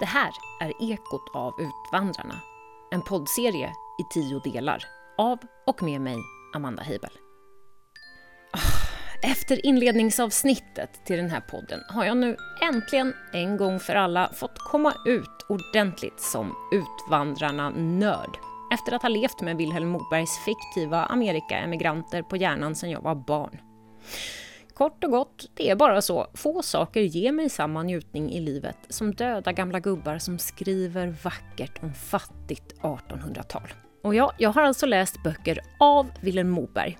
Det här är Ekot av Utvandrarna. En poddserie i tio delar av och med mig, Amanda Heibel. Ah, efter inledningsavsnittet till den här podden har jag nu äntligen en gång för alla fått komma ut ordentligt som Utvandrarna-nörd efter att ha levt med Vilhelm Mobergs fiktiva Amerika-emigranter på hjärnan sedan jag var barn. Kort och gott, det är bara så. Få saker ger mig samma njutning i livet som döda gamla gubbar som skriver vackert om fattigt 1800-tal. Och ja, jag har alltså läst böcker av Vilhelm Moberg.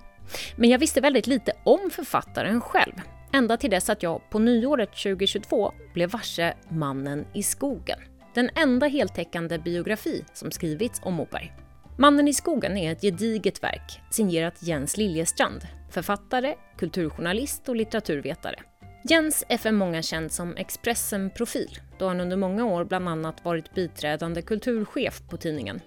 Men jag visste väldigt lite om författaren själv. Ända till dess att jag på nyåret 2022 blev varse Mannen i skogen. Den enda heltäckande biografi som skrivits om Moberg. Mannen i skogen är ett gediget verk signerat Jens Liljestrand, författare, kulturjournalist och litteraturvetare. Jens är för många känd som Expressen-profil då han under många år bland annat varit biträdande kulturchef på tidningen.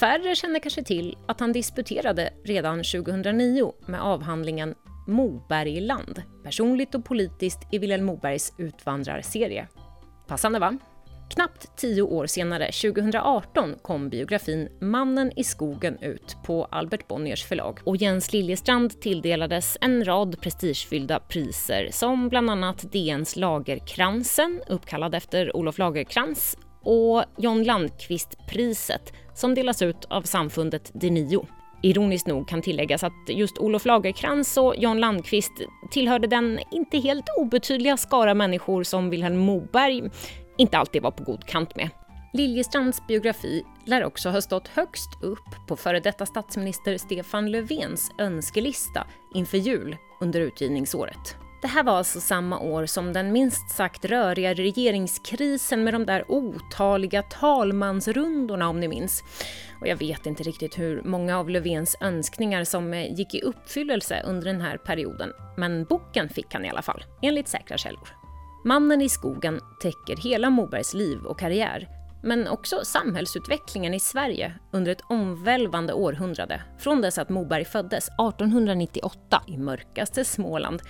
Färre känner kanske till att han disputerade redan 2009 med avhandlingen Mobergland, personligt och politiskt i Vilhelm Mobergs utvandrarserie. Passande va? Knappt tio år senare, 2018, kom biografin Mannen i skogen ut på Albert Bonniers förlag och Jens Liljestrand tilldelades en rad prestigefyllda priser som bland annat DNs Lagerkransen, uppkallad efter Olof Lagerkrans, och John Landqvist-priset som delas ut av samfundet De Nio. Ironiskt nog kan tilläggas att just Olof Lagerkrans och John Landqvist tillhörde den inte helt obetydliga skara människor som Vilhelm Moberg inte alltid var på god kant med. Liljestrands biografi lär också ha stått högst upp på före detta statsminister Stefan Löfvens önskelista inför jul under utgivningsåret. Det här var alltså samma år som den minst sagt röriga regeringskrisen med de där otaliga talmansrundorna om ni minns. Och jag vet inte riktigt hur många av Löfvens önskningar som eh, gick i uppfyllelse under den här perioden, men boken fick han i alla fall, enligt säkra källor. Mannen i skogen täcker hela Mobergs liv och karriär, men också samhällsutvecklingen i Sverige under ett omvälvande århundrade, från dess att Moberg föddes 1898 i mörkaste Småland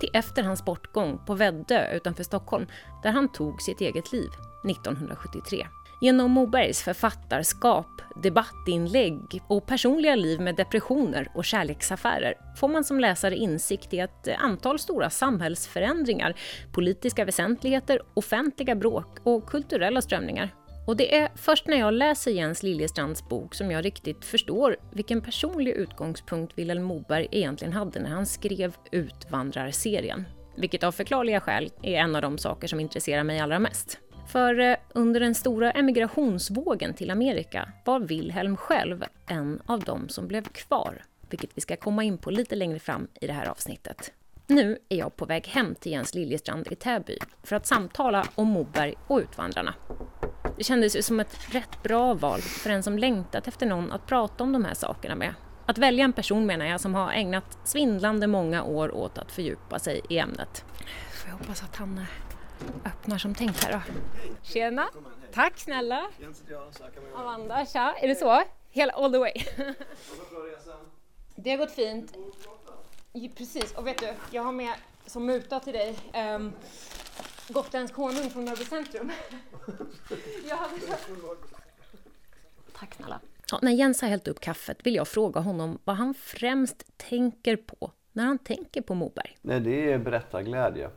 till efter hans bortgång på Väddö utanför Stockholm, där han tog sitt eget liv 1973. Genom Mobergs författarskap, debattinlägg och personliga liv med depressioner och kärleksaffärer får man som läsare insikt i ett antal stora samhällsförändringar, politiska väsentligheter, offentliga bråk och kulturella strömningar. Och det är först när jag läser Jens Liljestrands bok som jag riktigt förstår vilken personlig utgångspunkt Vilhelm Moberg egentligen hade när han skrev Utvandrarserien. Vilket av förklarliga skäl är en av de saker som intresserar mig allra mest. För eh, under den stora emigrationsvågen till Amerika var Wilhelm själv en av dem som blev kvar, vilket vi ska komma in på lite längre fram i det här avsnittet. Nu är jag på väg hem till Jens Liljestrand i Täby för att samtala om Moberg och Utvandrarna. Det kändes ju som ett rätt bra val för en som längtat efter någon att prata om de här sakerna med. Att välja en person menar jag som har ägnat svindlande många år åt att fördjupa sig i ämnet. Får jag hoppas att han öppnar som tänkt här då. Tjena! Tack snälla! Amanda, tja! Är det så? Hela all the way? Det har gått fint. Precis, och vet du, jag har med som muta till dig um, Gotlands konung från Norrby centrum. Tack snälla. Ja, när Jens har hällt upp kaffet vill jag fråga honom vad han främst tänker på när han tänker på Moberg. Nej, det är berättarglädje.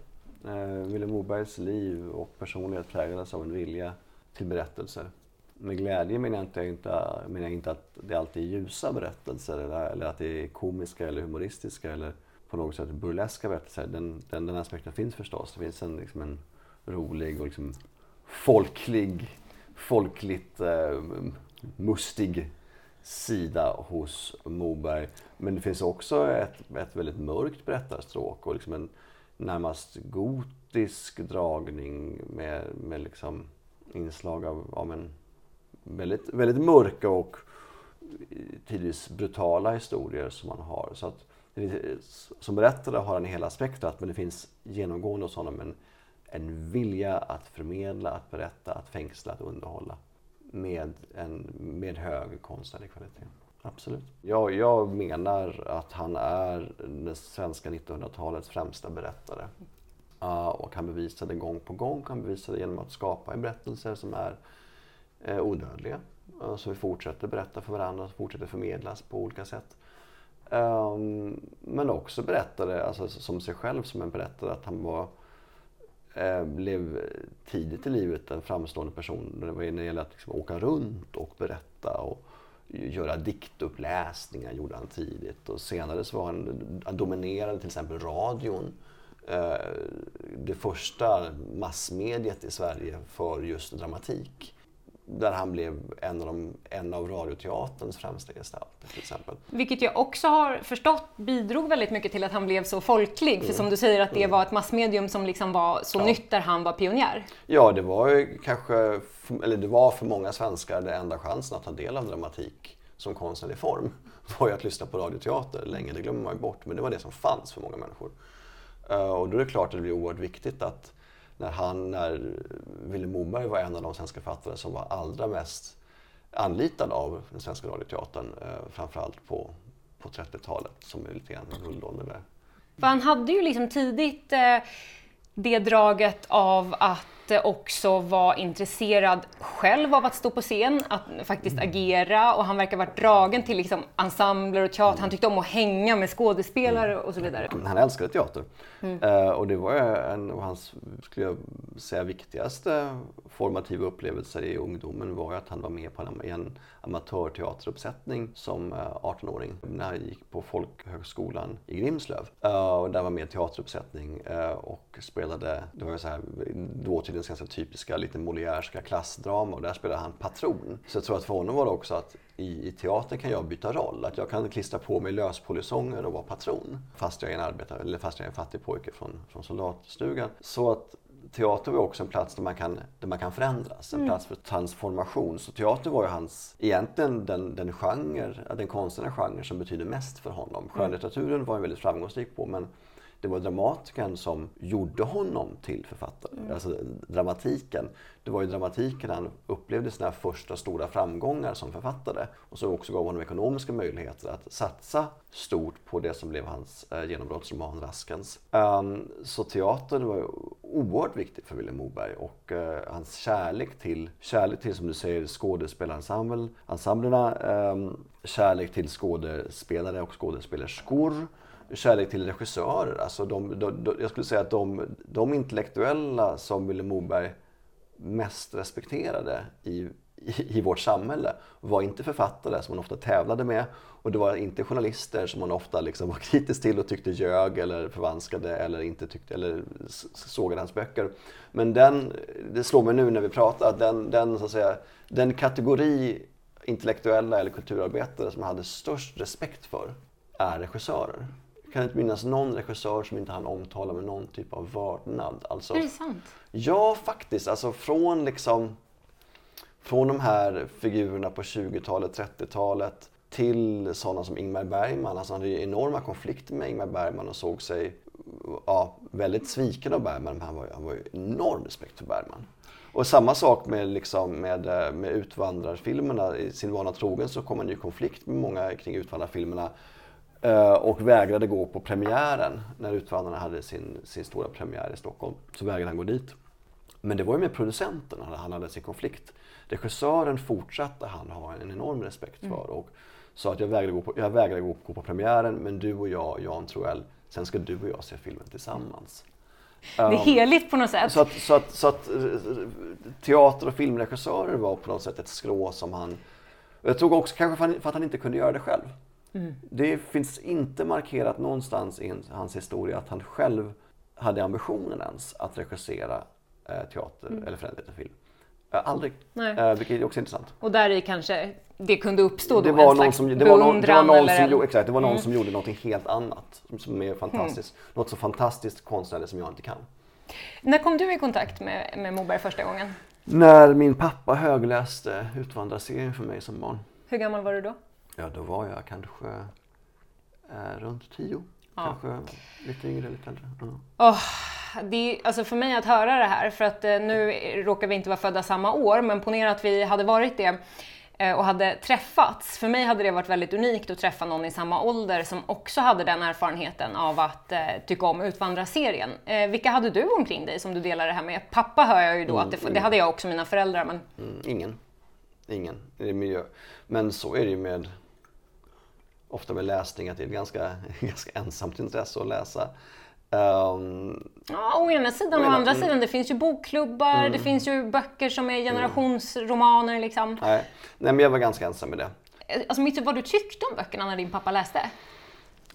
Eh, Vilhelm Mobergs liv och personlighet präglades av en vilja till berättelser. Med glädje menar jag inte, inte, menar jag inte att det alltid är ljusa berättelser eller, eller, att det är komiska eller humoristiska eller på något sätt burleska berättelser. Den, den, den aspekten finns förstås. Det finns en, liksom en rolig och liksom folklig, folkligt eh, mustig sida hos Moberg. Men det finns också ett, ett väldigt mörkt berättarstråk och liksom en närmast gotisk dragning med, med liksom inslag av, av en väldigt, väldigt mörka och tidvis brutala historier som man har. Så att, som berättare har han hela spektrat men det finns genomgående hos honom en, en vilja att förmedla, att berätta, att fängsla, att underhålla med, en, med hög konstnärlig kvalitet. Absolut. Jag, jag menar att han är det svenska 1900-talets främsta berättare. Uh, och han bevisade gång på gång. Han bevisade genom att skapa berättelser som är uh, odödliga. Eh, uh, så vi fortsätter berätta för varandra, fortsätter förmedlas på olika sätt. Um, men också berättade, alltså som sig själv som en berättare, att han var, eh, blev tidigt i livet en framstående person när det gäller att liksom åka runt och berätta. Och, göra diktuppläsningar gjorde han tidigt och senare så var han, han dominerade till exempel radion. Eh, det första massmediet i Sverige för just dramatik. Där han blev en av, de, en av radioteaterns främsta gestalter till exempel. Vilket jag också har förstått bidrog väldigt mycket till att han blev så folklig. Mm. För som du säger att det mm. var ett massmedium som liksom var så ja. nytt där han var pionjär. Ja, det var ju kanske, eller det var för många svenskar den enda chansen att ta del av dramatik som konstnärlig form. var ju att lyssna på radioteater länge, det glömmer man ju bort. Men det var det som fanns för många människor. Uh, och då är det klart att det blir oerhört viktigt att när han, när Vilhelm Moberg var en av de svenska författare som var allra mest anlitad av den svenska radioteatern, eh, framförallt på, på 30-talet som är lite grann guldålder där. För han hade ju liksom tidigt eh, det draget av att också vara intresserad själv av att stå på scen, att faktiskt mm. agera och han verkar varit dragen till liksom ensembler och teater. Han tyckte om att hänga med skådespelare och så vidare. Han älskade teater. Mm. Uh, och det var en av hans, skulle jag säga, viktigaste formativa upplevelser i ungdomen var att han var med på en, en amatörteateruppsättning som 18-åring eh, när jag gick på folkhögskolan i Grimslöv. Uh, och där var med teateruppsättning uh, och spelade, det var så här, dåtidens ganska typiska lite Molièreska klassdrama och där spelade han patron. Så jag tror att för honom var det också att i, i teatern kan jag byta roll. Att jag kan klistra på mig löspolisonger och vara patron. Fast jag är en arbetare, eller fast jag är en fattig pojke från, från soldatstugan. Så att teater var också en plats där man kan, där man kan förändras, en mm. plats för transformation. Så teater var ju hans, egentligen den, den genre, den konstnärliga genre som betyder mest för honom. Mm. Skönlitteraturen var han väldigt framgångsrik på men det var dramatikern som gjorde honom till författare. Mm. Alltså dramatiken. Det var ju dramatiken han upplevde sina första stora framgångar som författare och som också gav honom ekonomiska möjligheter att satsa stort på det som blev hans eh, genombrottsroman Raskens. Um, så teatern var oerhört viktigt för Vilhelm Moberg och uh, hans kärlek till, kärlek till som du säger skådespelarensemblerna, um, kärlek till skådespelare och skådespelerskor kärlek till regissörer. Alltså de, de, de, jag skulle säga att de, de intellektuella som Vilhelm Moberg mest respekterade i, i, i, vårt samhälle var inte författare som man ofta tävlade med och det var inte journalister som man ofta liksom var kritisk till och tyckte ljög eller förvanskade eller inte tyckte eller sågade hans böcker. Men den, det slår mig nu när vi pratar, att den, den, så att säga, den kategori intellektuella eller kulturarbetare som jag hade störst respekt för är regissörer. Jag kan inte minnas någon regissör som inte han omtalar med någon typ av vördnad. Alltså, är det sant? Ja, faktiskt. Alltså från liksom från de här figurerna på 20-talet, 30-talet till sådana som Ingmar Bergman. Alltså han hade ju enorma konflikter med Ingmar Bergman och såg sig ja, väldigt sviken av Bergman. Men han var, han var ju enorm respekt för Bergman. Och samma sak med, liksom, med, med utvandrarfilmerna. I sin vana trogen så kom han i konflikt med många kring utvandrarfilmerna. Eh, och vägrade gå på premiären när Utvandrarna hade sin, sin stora premiär i Stockholm. Så vägrade han gå dit. Men det var ju med producenten han hade sin konflikt. Regissören fortsatte han ha en enorm respekt för mm. och sa att jag vägrade, gå på, jag vägrade gå, gå på premiären men du och jag, Jan Troell, sen ska du och jag se filmen tillsammans. Det är um, heligt på något sätt. Så att, så, att, så att teater och filmregissörer var på något sätt ett skrå som han... Jag tror också kanske för att han inte kunde göra det själv. Mm. Det finns inte markerat någonstans i hans historia att han själv hade ambitionen ens att regissera eh, teater mm. eller för film. Eh, aldrig. Eh, vilket är också intressant. Och där i kanske det kunde uppstå då det var en slags som, det var någon, det var någon eller... som, exakt, det var någon mm. som gjorde något helt annat. Som är fantastiskt. Mm. Något så fantastiskt konstnärligt som jag inte kan. När kom du i kontakt med, med Moberg första gången? När min pappa högläste Utvandrarserien för mig som barn. Hur gammal var du då? Ja, då var jag kanske eh, runt tio. Ja. Kanske lite yngre, lite äldre. Mm. Oh, det är, alltså för mig att höra det här, för att eh, nu råkar vi inte vara födda samma år, men ponera att vi hade varit det. eh, och hade träffats. För mig hade det varit väldigt unikt att träffa någon i samma ålder som också hade den erfarenheten av att eh, tycka om Utvandrarserien. Eh, vilka hade du omkring dig som du delar det här med? Pappa hör jag ju då att det, det hade jag också, mina föräldrar. Men... Mm, ingen. Ingen. Det är miljö. Men så är det ju med ofta med läsning att det är ett ganska, ganska ensamt intresse att läsa. Um, ja, å ena sidan och å andra mm. sidan. Det finns ju bokklubbar, mm. det finns ju böcker som är generationsromaner. Liksom. Nej. Nej, men jag var ganska ensam med det. Alltså, minns du vad du tyckte om böckerna när din pappa läste?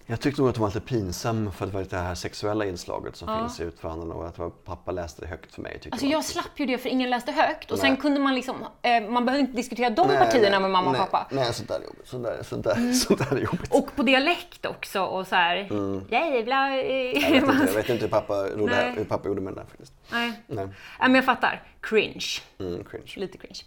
Jag tyckte nog att de var lite pinsam för att det var det här sexuella inslaget som ja. finns i Utvandrarna och att pappa läste det högt för mig. Alltså jag slapp ju det för ingen läste högt och nej. sen kunde man liksom, eh, man behövde inte diskutera de nej, partierna nej, med mamma och pappa. Nej, sånt där är jobbigt. Sånt där, sånt där, mm. sånt där är jobbigt. Och på dialekt också och så här, mm. jävla... jag, vet inte, jag vet inte hur pappa, gjorde, hur pappa gjorde med det där faktiskt. Nej. nej. men jag fattar. Cringe. Mm, cringe. Lite cringe.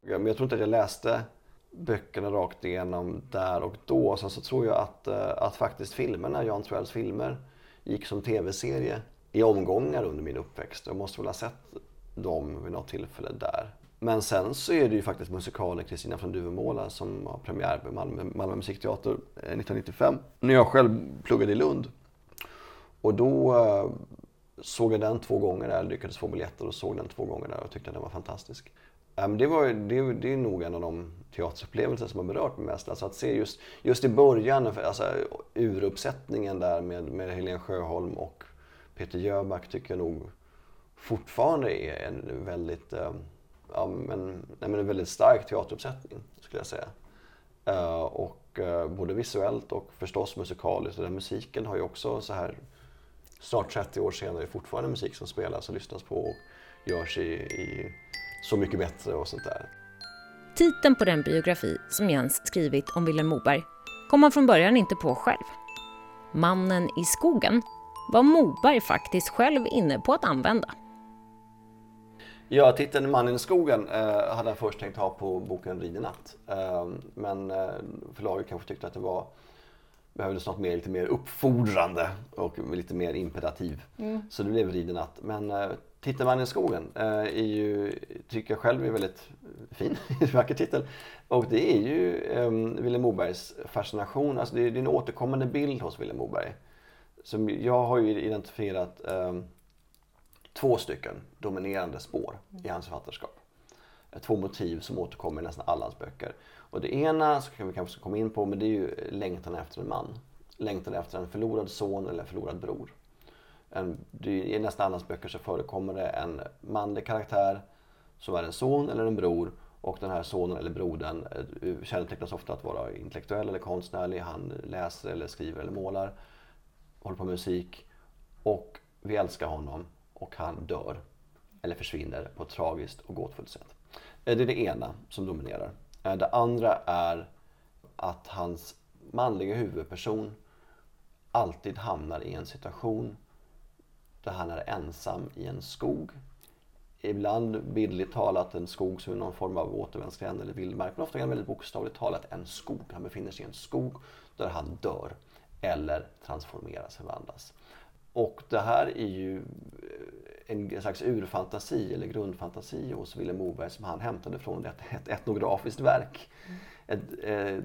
Ja, men jag tror inte att jag läste böckerna rakt igenom där och då. Sen så tror jag att, eh, att faktiskt filmerna, Jan Troells filmer, gick som tv-serie i omgångar under min uppväxt. Jag måste väl ha sett dem vid något tillfälle där. Men sen så är det ju faktiskt musikalen Kristina från Duvemåla som har premiär på Malmö, Malmö musikteater eh, 1995. När jag själv pluggade i Lund. Och då eh, såg jag den två gånger där, lyckades få biljetter och såg den två gånger där och tyckte att den var fantastisk. Det, var, det, det är nog en av de teaterupplevelse som har berört mig mest. Alltså att se just, just i början, alltså uruppsättningen där med, med Helene Sjöholm och Peter Jöback tycker jag nog fortfarande är en väldigt, eh, ja, men, nej, men en väldigt stark teateruppsättning skulle jag säga. Eh, och eh, både visuellt och förstås musikaliskt. Och den musiken har ju också så här snart 30 år senare fortfarande musik som spelas och lyssnas på och görs i, i Så mycket bättre och sånt där. Titeln på den biografi som Jens skrivit om Vilhelm Moberg kom han från början inte på själv. Mannen i skogen var Moberg faktiskt själv inne på att använda. Ja, titeln Mannen i skogen eh, hade han först tänkt ha på boken Ridenatt. Eh, men eh, förlaget kanske tyckte att det var behövdes något mer, lite mer uppfordrande och lite mer imperativ. Mm. Så det blev Ridenatt. Men eh, Titeln Mannen i skogen eh, är ju, tycker jag själv är väldigt fin, vacker titel. Och det är ju ehm, Vilhelm Mobergs fascination, alltså det är, det är en återkommande bild hos Vilhelm Moberg. Som jag har ju identifierat ehm, två stycken dominerande spår i hans författarskap. Två motiv som återkommer i nästan alla hans böcker. Och det ena, så kan vi kanske komma in på, men det är ju längtan efter en man. Längtan efter en förlorad son eller en förlorad bror. En, I nästan alla hans böcker så förekommer det en manlig karaktär som är en son eller en bror och den här sonen eller brodern eh, kännetecknas ofta att vara intellektuell eller konstnärlig. Han läser eller skriver eller målar, håller på med musik och vi älskar honom och han dör eller försvinner på ett tragiskt och gåtfullt sätt. Eh, det är det ena som dominerar. Eh, det andra är att hans manliga huvudperson alltid hamnar i en situation där han är ensam i en skog. Ibland bildligt talat en skog som är någon form av återvändsgränd eller vildmark. Men ofta väldigt bokstavligt talat en skog. Han befinner sig i en skog där han dör eller transformeras, förvandlas. Och det här är ju eh, en slags urfantasi eller grundfantasi hos Vilhelm Moberg som han hämtade från ett, ett etnografiskt verk. Mm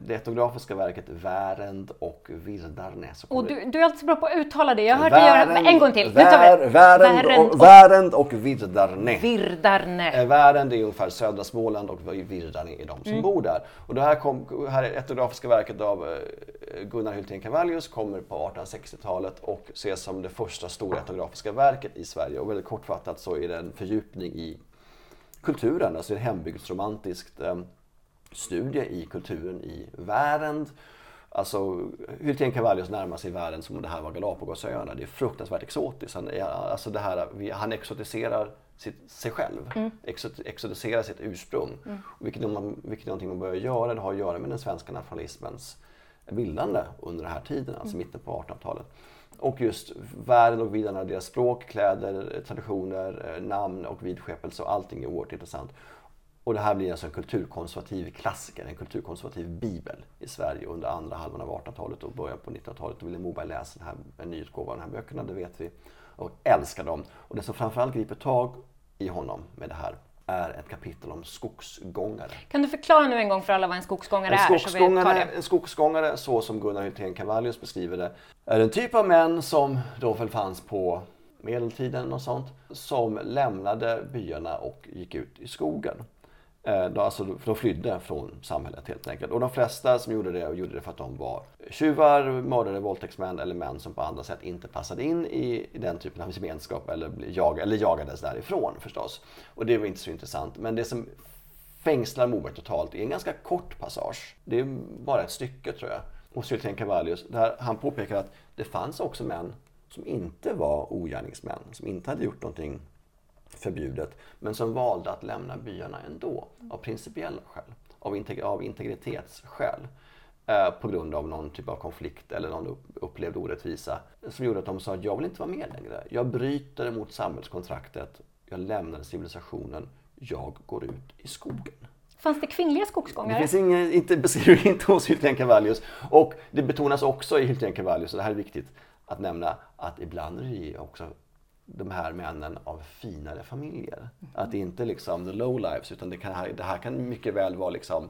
det etnografiska verket Värend och Virdarne. Och du, du är alltid bra på att uttala det. Jag hörde Värend, göra en gång till. Vär, Värend, och, Värend och Virdarne. Virdarne. Eh, Värend är ungefär södra Småland och Virdarne är de som mm. bor där. Och det här, kom, här etnografiska verket av eh, Gunnar Hultén Cavallius kommer på 1860-talet och ses som det första stora etnografiska verket i Sverige. Och väldigt kortfattat så är det en fördjupning i kulturen, alltså en hembygdsromantiskt studie i kulturen i världen. Alltså Hyltén Cavallius närmar sig världen som om det här var Galapagosöarna. Det är fruktansvärt exotiskt. Han, alltså det här, han exotiserar sitt, sig själv, mm. Exot, exotiserar sitt ursprung. Mm. Vilket, man, vilket är någonting man börjar göra, det har att göra med den svenska nationalismens bildande under den här tiden, alltså mm. mitten på 1800-talet. Och just världen och vidarna, deras språk, kläder, traditioner, namn och vidskepelse och allting är oerhört intressant. Och det här blir alltså en kulturkonservativ klassiker, en kulturkonservativ bibel i Sverige under andra halvan av 1800-talet och början på 1900-talet. Och Vilhelm Moberg läser den här, en nyutgåva av de här böckerna, det vet vi, och älskar dem. Och det som framförallt griper tag i honom med det här är ett kapitel om skogsgångare. Kan du förklara nu en gång för alla vad en skogsgångare En är? så skogsgångare, en skogsgångare, så som Gunnar Hultén Cavallius beskriver det, är en typ av män som då väl fanns på medeltiden och sånt, som lämnade byarna och gick ut i skogen. Eh, då, alltså, för de flydde från samhället helt enkelt. Och de flesta som gjorde det, gjorde det för att de var tjuvar, mördare, våldtäktsmän eller män som på andra sätt inte passade in i, i den typen av gemenskap eller, jag, eller jagades därifrån förstås. Och det var inte så intressant. Men det som fängslar Moberg totalt är en ganska kort passage. Det är bara ett stycke tror jag. Och Syltén Cavallius, där han påpekar att det fanns också män som inte var ogärningsmän, som inte hade gjort någonting förbjudet, men som valde att lämna byarna ändå av principiella skäl, av, integ- av integritetsskäl. Eh, på grund av någon typ av konflikt eller någon upp- upplevd orättvisa som gjorde att de sa att jag vill inte vara med längre. Jag bryter mot samhällskontraktet, jag lämnar civilisationen, jag går ut i skogen. Fanns det kvinnliga Det skogsgångare? finns ingen, inte, beskriver inte hos Hylten Cavallius. Och det betonas också i Hylten Cavallius, och det här är viktigt att nämna, att ibland är det också de här männen av finare familjer. Att det inte är liksom the low lives utan det, kan, det här kan mycket väl vara liksom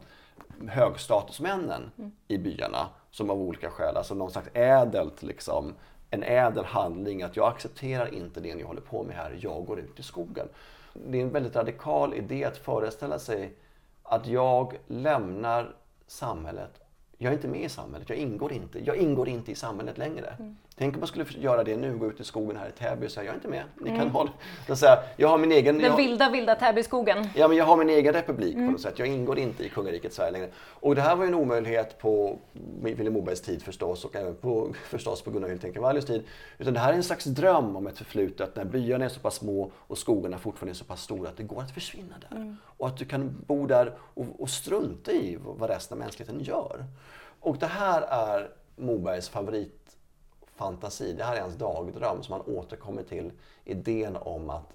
högstatusmännen i byarna som av olika skäl, alltså någon slags ädelt liksom, en ädel handling att jag accepterar inte det ni håller på med här, jag går ut i skogen. Det är en väldigt radikal idé att föreställa sig att jag lämnar samhället. Jag är inte med i samhället, jag ingår inte. Jag ingår inte i samhället längre. Tänk om man skulle göra det nu, gå ut i skogen här i Täby och säga jag är inte med. Ni kan ha det. Så säga, jag har min egen... Den jag, vilda, vilda Täbyskogen. Ja, men jag har min egen republik på något sätt. Jag ingår inte i kungariket Sverige längre. Och det här var ju en omöjlighet på Vilhelm Mobergs tid förstås och även på, förstås på Gunnar Hultén Cavallius tid. Utan det här är en slags dröm om ett förflutet när byarna är så pass små och skogarna fortfarande är så pass stora att det går att försvinna där. Och att du kan bo där och, och strunta i vad resten av mänskligheten gör. Och det här är Mobergs favoritfantasi. Det här är hans dagdröm som han återkommer till. Idén om att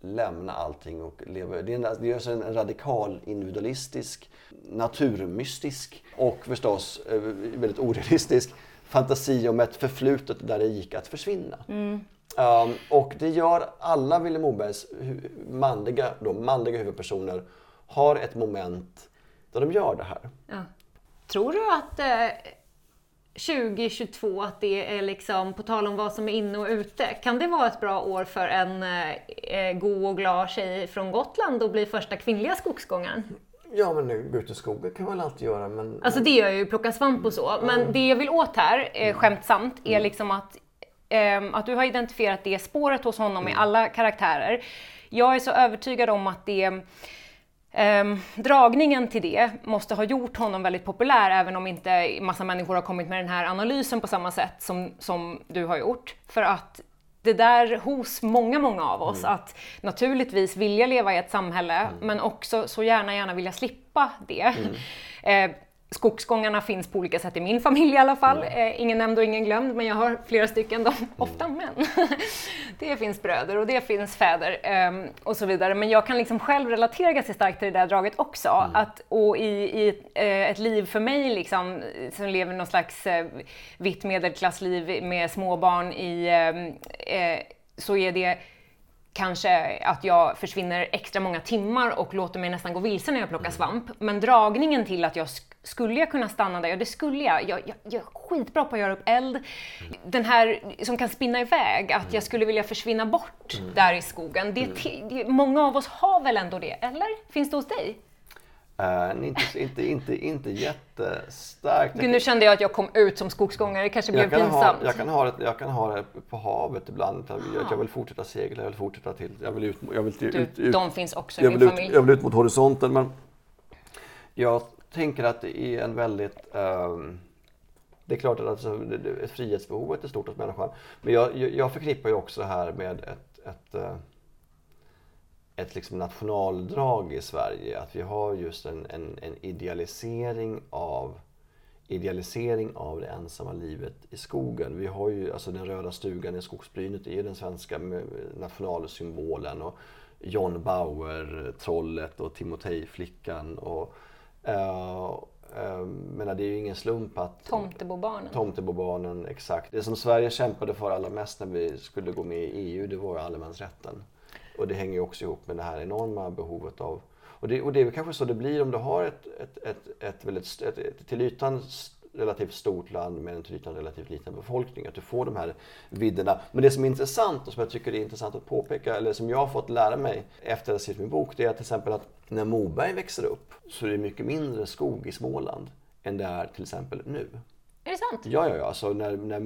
lämna allting och leva. Det är en, det är alltså en radikal individualistisk, naturmystisk och förstås eh, väldigt orealistisk fantasi om ett förflutet där det gick att försvinna. Um, och det gör alla Vilhelm Mobergs manliga, då, manliga huvudpersoner har ett moment där de gör det här. Ja. Tror du att eh, 2022, att det är liksom, på tal om vad som är inne och ute, kan det vara ett bra år för en eh, eh, god och glad tjej från Gotland att bli första kvinnliga skogsgångaren? Ja, men nu, gå ut i skogen kan man väl alltid göra, men... Alltså det gör ju plocka svamp och så, men det jag vill åt här, eh, skämtsamt, är liksom att, ehm, att du har identifierat det spåret hos honom i alla karaktärer. Jag är så övertygad om att det ehm, dragningen till det måste ha gjort honom väldigt populär, även om inte massa människor har kommit med den här analysen på samma sätt som, som du har gjort. För att det där hos många, många av oss, att naturligtvis vilja leva i ett samhälle, men också så gärna, gärna vilja slippa det. Eh, Skogsgångarna finns på olika sätt i min familj i alla fall. Eh, ingen nämnd och ingen glömd, men jag har flera stycken, de, ofta män. det finns bröder och det finns fäder ehm, och så vidare. Men jag kan liksom själv relatera ganska starkt till det där draget också. Att, och i, i ett, eh, ett liv för mig liksom, som lever någon slags eh, vitt medelklassliv med småbarn i, ehm, eh, så är det kanske att jag försvinner extra många timmar och låter mig nästan gå vilse när jag plockar svamp. Men dragningen till att jag skulle jag kunna stanna där? Ja, det skulle jag. Jag, jag. jag är skitbra på att göra upp eld. Den här som kan spinna iväg, att jag skulle vilja försvinna bort där i skogen. Det, te- det, många av oss har väl ändå det, eller? Finns det hos dig? Eh, inte, inte, inte, inte jättestarkt. Gud, nu kände jag att jag kom ut som skogsgångare, det kanske blev jag, kan ha, pinsamt. jag, kan ha det, jag kan ha det på havet ibland. Jag, jag vill fortsätta segla, jag vill fortsätta till... Jag vill ut, jag vill till, Du, ut, ut, de finns också i min ut, familj. jag vill ut mot horisonten. Men jag tänker att det är en väldigt... Um, det är klart att alltså, frihetsbehovet är stort hos människan. Men jag, jag, förknippar ju också det här med ett, ett, eh, ett liksom nationaldrag i Sverige. Att vi har just en, en, en idealisering av idealisering av det ensamma livet i skogen. Vi har ju alltså den röda stugan i skogsbrynet är ju den svenska nationalsymbolen och John Bauer, trollet och Timotej-flickan och uh, menar, det är ju ingen slump att Tomtebobarnen. Tomtebobarnen, exakt. Det som Sverige kämpade för allra mest när vi skulle gå med i EU, det var ju allemansrätten. Och det hänger ju också ihop med det här enorma behovet av och det, och det är väl kanske så det blir om du har ett, ett, ett, ett, väldigt, ett, ett till ytan relativt stort land med en till ytan relativt liten befolkning. Att du får de här vidderna. Men det som är intressant och som jag tycker är intressant att påpeka, eller som jag har fått lära mig efter att ha skrivit min bok, det är till exempel att när Moberg växer upp så är det mycket mindre skog i Småland än det är till exempel nu. Är det sant? Ja, ja, ja. Alltså när, när,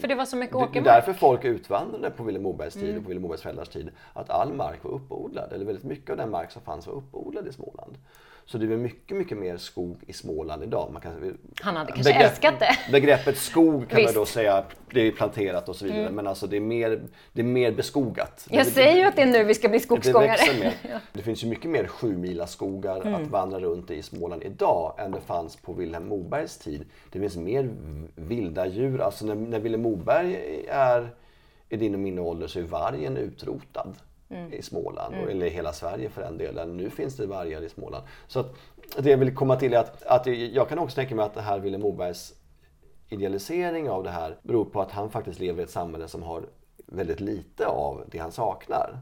För det var så mycket åkermark? Det är därför folk utvandrade på Vilhelm Mobergs tid mm. och på Vilhelm Mobergs föräldrars tid. Att all mark var uppodlad, eller väldigt mycket av den mark som fanns var uppodlad i Småland. Så det är mycket, mycket mer skog i Småland idag. Man kan, Han hade kanske begrepp, älskat det. Begreppet skog kan Visst. man då säga, det är planterat och så vidare. Mm. Men alltså det är, mer, det är mer beskogat. Jag det, säger ju att det är nu vi ska bli skogsgångare. Det, ja. det finns ju mycket mer sjumila skogar mm. att vandra runt i Småland idag än det fanns på Vilhelm Mobergs tid. Det finns mer vilda djur. Alltså när, när Vilhelm Moberg är i din och min ålder så är vargen utrotad mm. i Småland, mm. eller i hela Sverige för den delen. Nu finns det vargar i Småland. Så att, det jag vill komma till är att, att jag kan också tänka mig att det här Vilhelm Mobergs idealisering av det här beror på att han faktiskt lever i ett samhälle som har väldigt lite av det han saknar.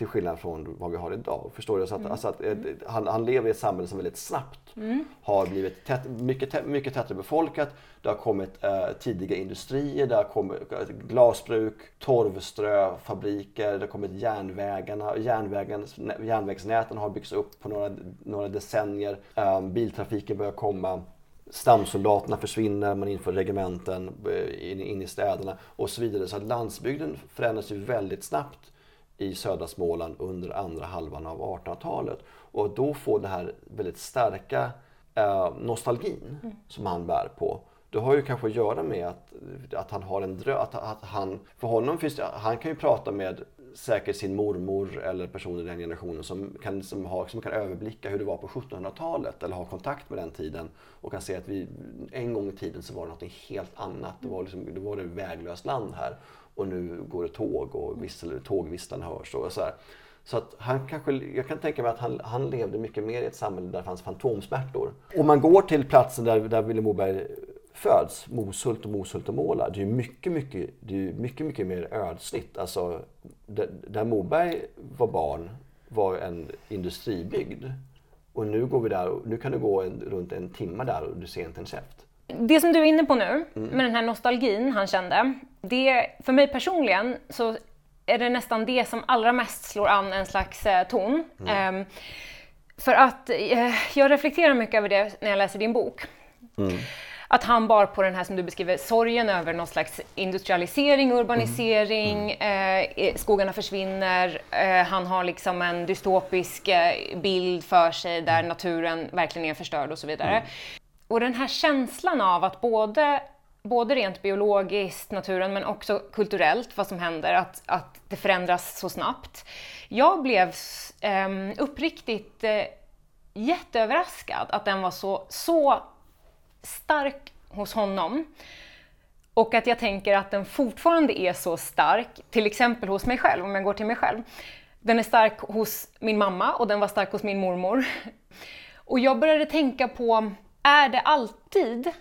Till skillnad från vad vi har idag. Förstår du? Så att, mm. alltså att, mm. han, han, lever i ett samhälle som väldigt snabbt mm. har blivit tätt, mycket, mycket tätare befolkat. Det har kommit eh, tidiga industrier, det har kommit eh, glasbruk, torvströfabriker, det har kommit järnvägarna. Järnvägen, järnvägsnäten har byggts upp på några, några decennier. Eh, biltrafiken börjar komma stamsoldaterna försvinner, man inför regementen eh, in, in i städerna och så vidare. Så att landsbygden förändras ju väldigt snabbt i södra Småland under andra halvan av 1800-talet. Och då får det här väldigt starka eh, nostalgin mm. som han bär på. Det har ju kanske att göra med att, att han har en dröm. Att, att han, för honom finns det, han kan ju prata med säkert sin mormor eller personer i den generationen som kan, som, har, som kan överblicka hur det var på 1700-talet eller ha kontakt med den tiden och kan se att vi, en gång i tiden så var det något helt annat. Det var, liksom, det var ett väglöst land här och nu går det tåg och vissel, tågvisslan hörs. Och så här. Så att han kanske, jag kan tänka mig att han, han levde mycket mer i ett samhälle där det fanns fantomsmärtor. Om man går till platsen där, där Vilhelm Moberg föds, Moshult och Moshult och Måla, det är mycket, mycket, det är mycket, mycket mer ödsligt. Alltså, där, där Moberg var barn var en industribygd. Och nu går vi där, nu kan du gå en, runt en timme där och du ser inte en käft. Det som du är inne på nu, mm. med den här nostalgin han kände, det, för mig personligen så är det nästan det som allra mest slår an en slags eh, ton. Mm. Um, för att eh, jag reflekterar mycket över det när jag läser din bok. Mm. Att han bar på den här som du beskriver, sorgen över någon slags industrialisering, urbanisering, mm. eh, skogarna försvinner, eh, han har liksom en dystopisk eh, bild för sig där mm. naturen verkligen är förstörd och så vidare. Mm. Och den här känslan av att både både rent biologiskt, naturen, men också kulturellt, vad som händer, att, att det förändras så snabbt. Jag blev eh, uppriktigt eh, jätteöverraskad att den var så, så stark hos honom. Och att jag tänker att den fortfarande är så stark, till exempel hos mig själv, om jag går till mig själv. Den är stark hos min mamma och den var stark hos min mormor. Och jag började tänka på, är det alltid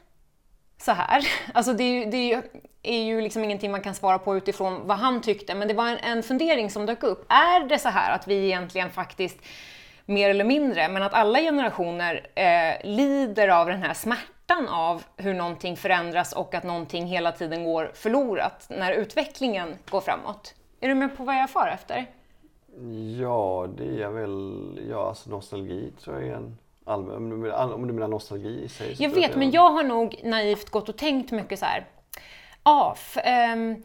så här. Alltså det, är ju, det är ju liksom ingenting man kan svara på utifrån vad han tyckte, men det var en, en fundering som dök upp. Är det så här att vi egentligen faktiskt mer eller mindre, men att alla generationer eh, lider av den här smärtan av hur någonting förändras och att någonting hela tiden går förlorat när utvecklingen går framåt. Är du med på vad jag far efter? Ja, det är väl, ja alltså nostalgi tror jag är en om du menar nostalgi i sig. Jag vet, men jag har nog naivt gått och tänkt mycket så här. Ja, um,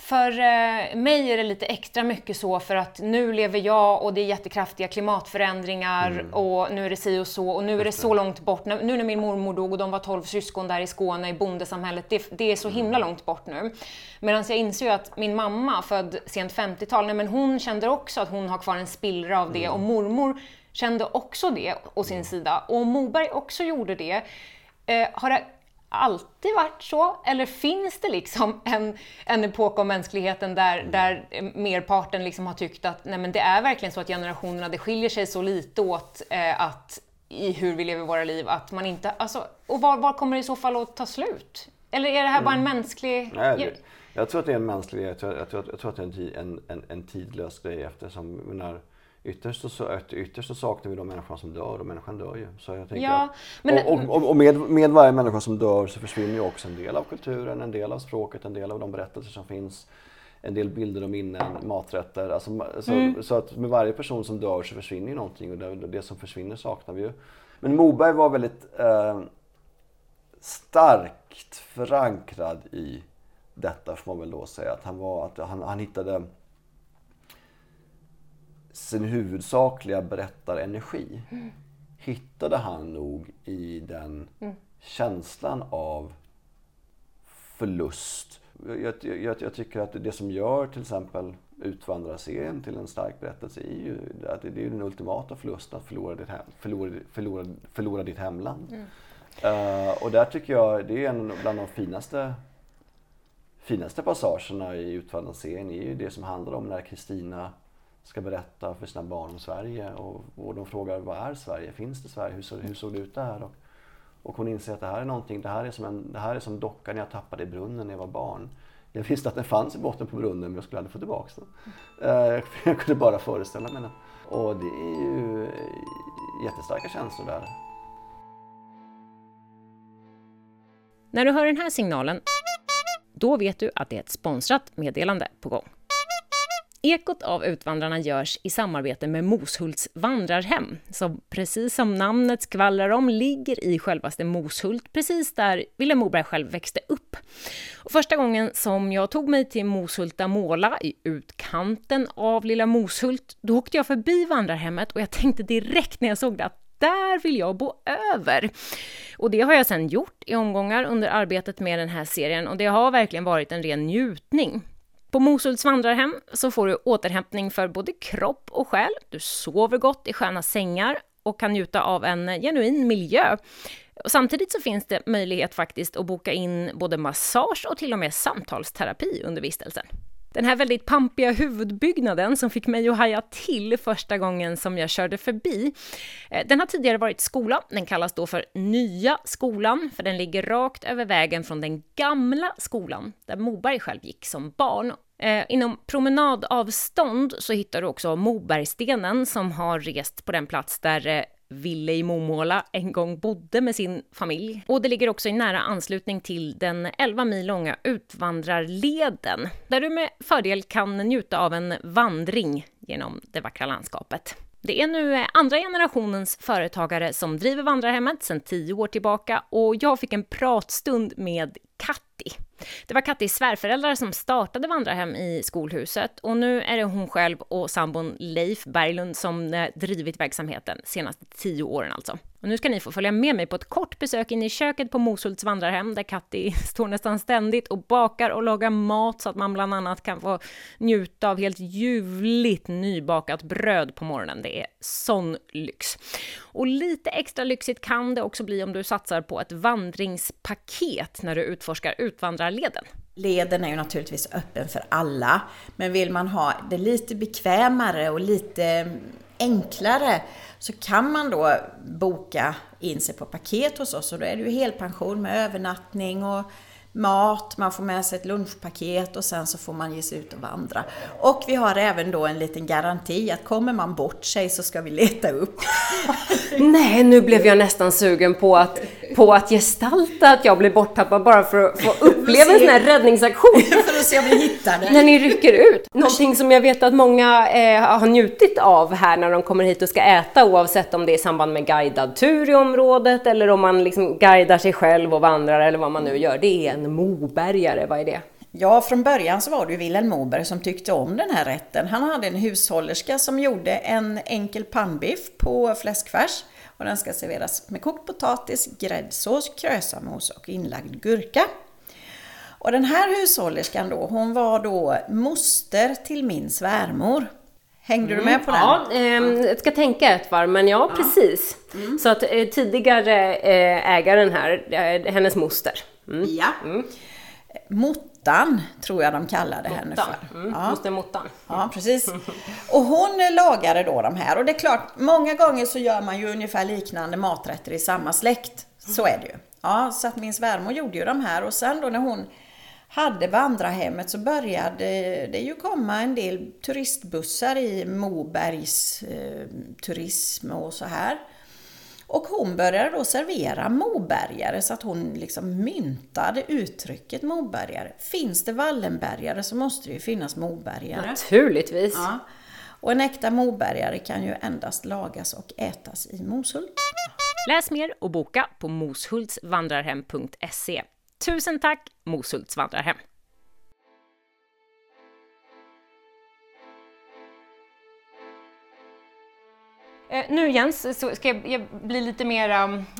för uh, mig är det lite extra mycket så för att nu lever jag och det är jättekraftiga klimatförändringar mm. och nu är det si och så och nu är det så långt bort. Nu när min mormor dog och de var 12 syskon där i Skåne i bondesamhället, det, det är så himla mm. långt bort nu. Medan jag inser ju att min mamma, född sent 50-tal, men hon kände också att hon har kvar en spillra av det mm. och mormor kände också det å sin sida. Och Moberg också gjorde det. Eh, har det alltid varit så? Eller finns det liksom en, en epok av mänskligheten där, mm. där merparten liksom har tyckt att nej men det är verkligen så att generationerna, det skiljer sig så lite åt eh, att, i hur vi lever våra liv att man inte, alltså, och var, var kommer det i så fall att ta slut? Eller är det här mm. bara en mm. mänsklig... Nej, det, Jag tror att det är en mänsklig jag tror, jag tror, jag tror att det är en, en, en tidlös grej eftersom när, ytterst, så, ytterst så saknar vi de människorna som dör och människan dör ju. Så jag tänker Ja, men- och och, och med, med varje människa som dör så försvinner ju också en del av kulturen, en del av språket, en del av de berättelser som finns. En del bilder och minnen, maträtter. Alltså, så, Mm. så att med varje person som dör så försvinner ju någonting och det, det som försvinner saknar vi ju. Men Moberg var väldigt eh, starkt förankrad i detta får man väl då säga. Att han, var, att han, han hittade sin huvudsakliga berättarenergi hittade han nog i den känslan av förlust. Jag, jag, jag tycker att det som gör till exempel Utvandrarserien till en stark berättelse är ju att det är den ultimata förlusten att förlora ditt, hem, förlora, förlora, förlora ditt hemland. Eh, och där tycker jag det är en bland de finaste finaste passagerna i Utvandrarserien är ju det som handlar om när Kristina ska berätta för sina barn om Sverige och, och de frågar vad är Sverige? Finns det Sverige? Hur, såg- hur såg det ut där? Och, och hon inser att det här är någonting, det här är som, en, det här är som dockan jag tappade i brunnen när jag var barn. Jag visste att den fanns i botten på brunnen men jag skulle aldrig få tillbaka den. Eh, jag kunde bara föreställa mig den. Och det är ju jättestarka känslor där. När du hör den här signalen, då vet du att det är ett sponsrat meddelande på gång. Ekot av Utvandrarna görs i samarbete med Moshults vandrarhem, som precis som namnet skvallrar om ligger i självaste Moshult, precis där Vilhelm Moberg själv växte upp. Och första gången som jag tog mig till Moshulta Måla i utkanten av lilla Moshult, då åkte jag förbi vandrarhemmet och jag tänkte direkt när jag såg det att där vill jag bo över. Och det har jag sedan gjort i omgångar under arbetet med den här serien och det har verkligen varit en ren njutning. På Mosuls vandrarhem så får du återhämtning för både kropp och själ. Du sover gott i sköna sängar och kan njuta av en genuin miljö. Och samtidigt så finns det möjlighet faktiskt att boka in både massage och till och med samtalsterapi under vistelsen. Den här väldigt pampiga huvudbyggnaden som fick mig att haja till första gången som jag körde förbi, eh, den har tidigare varit skola. Den kallas då för Nya skolan, för den ligger rakt över vägen från den gamla skolan, där Moberg själv gick som barn. Eh, inom promenadavstånd så hittar du också Mobergstenen som har rest på den plats där eh, Ville i Momåla en gång bodde med sin familj. Och det ligger också i nära anslutning till den 11 mil långa Utvandrarleden, där du med fördel kan njuta av en vandring genom det vackra landskapet. Det är nu eh, andra generationens företagare som driver vandrarhemmet sedan tio år tillbaka och jag fick en pratstund med Katti. Det var Kattis svärföräldrar som startade vandrarhem i skolhuset och nu är det hon själv och sambon Leif Berglund som eh, drivit verksamheten senaste tio åren alltså. Och nu ska ni få följa med mig på ett kort besök in i köket på Moshults vandrarhem där Katti står nästan ständigt och bakar och lagar mat så att man bland annat kan få njuta av helt ljuvligt nybakat bröd på morgonen. Det är sån lyx. Och lite extra lyxigt kan det också bli om du satsar på ett vandringspaket när du utforskar leden? Leden är ju naturligtvis öppen för alla, men vill man ha det lite bekvämare och lite enklare så kan man då boka in sig på paket hos oss och då är det ju helpension med övernattning och mat, man får med sig ett lunchpaket och sen så får man ge sig ut och vandra. Och vi har även då en liten garanti att kommer man bort sig så ska vi leta upp. Nej, nu blev jag nästan sugen på att, på att gestalta att jag blir borttappad bara för att få uppleva en sån här räddningsaktion. för att se om vi hittar det. När ni rycker ut. Någonting som jag vet att många eh, har njutit av här när de kommer hit och ska äta oavsett om det är i samband med guidad tur i området eller om man liksom guidar sig själv och vandrar eller vad man nu gör. Det är en mobergare, vad är det? Ja, från början så var det ju Wilhelm Moberg som tyckte om den här rätten. Han hade en hushållerska som gjorde en enkel pannbiff på fläskfärs och den ska serveras med kokt potatis, gräddsås, krösamos och inlagd gurka. Och den här hushållerskan då, hon var då moster till min svärmor. Hängde du med på den? Ja, ehm, jag ska tänka ett varv, men ja, precis. Så att eh, tidigare eh, ägaren här, eh, hennes moster. Mm. Ja. Mottan tror jag de kallade henne Mottan. för. Mm. Ja. Moster Mottan. Ja, precis. Och hon lagade då de här. Och det är klart, många gånger så gör man ju ungefär liknande maträtter i samma släkt. Så är det ju. Ja, så att min svärmor gjorde ju de här och sen då när hon hade vandrarhemmet så började det ju komma en del turistbussar i Mobergs eh, turism och så här. Och hon började då servera mobergare så att hon liksom myntade uttrycket mobergare. Finns det Wallenbergare så måste det ju finnas mobergare. Naturligtvis. Ja. Och en äkta mobergare kan ju endast lagas och ätas i Moshult. Läs mer och boka på moshultsvandrarhem.se. Tusen tack Moshults vandrarhem! Eh, nu Jens, så ska jag, jag bli lite mer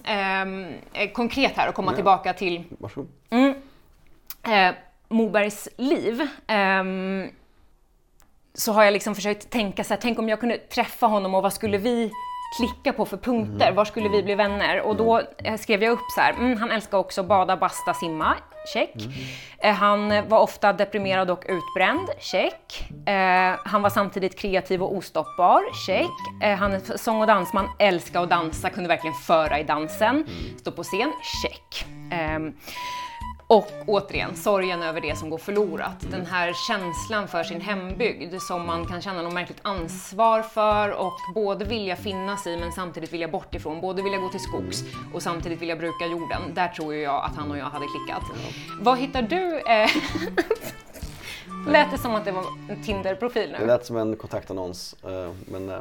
eh, konkret här och komma Ja. tillbaka till Varsågod. Mm. Eh, Mobergs liv. ehm, så har jag liksom försökt tänka så här, tänk om jag kunde träffa honom och vad skulle vi klicka på för punkter? Var skulle vi bli vänner? Och då eh, skrev jag upp så här, mm, han älskar också bada, basta, simma, check. Eh, han var ofta deprimerad och utbränd, check. Eh, han var samtidigt kreativ och ostoppbar, check. Eh, han är sång och dansman, älskar att dansa, kunde verkligen föra i dansen. Stå på scen, check. Och återigen, sorgen över det som går förlorat. Den här känslan för sin hembygd som man kan känna något märkligt ansvar för och både vilja finnas i men samtidigt vilja bort ifrån. Både vilja gå till skogs och samtidigt vilja bruka jorden. Där tror jag att han och jag hade klickat. Vad hittar du? Eh... Lät det som att det var en Tinder-profil Det nu? lät som en kontaktannons. eh, Men eh, ja,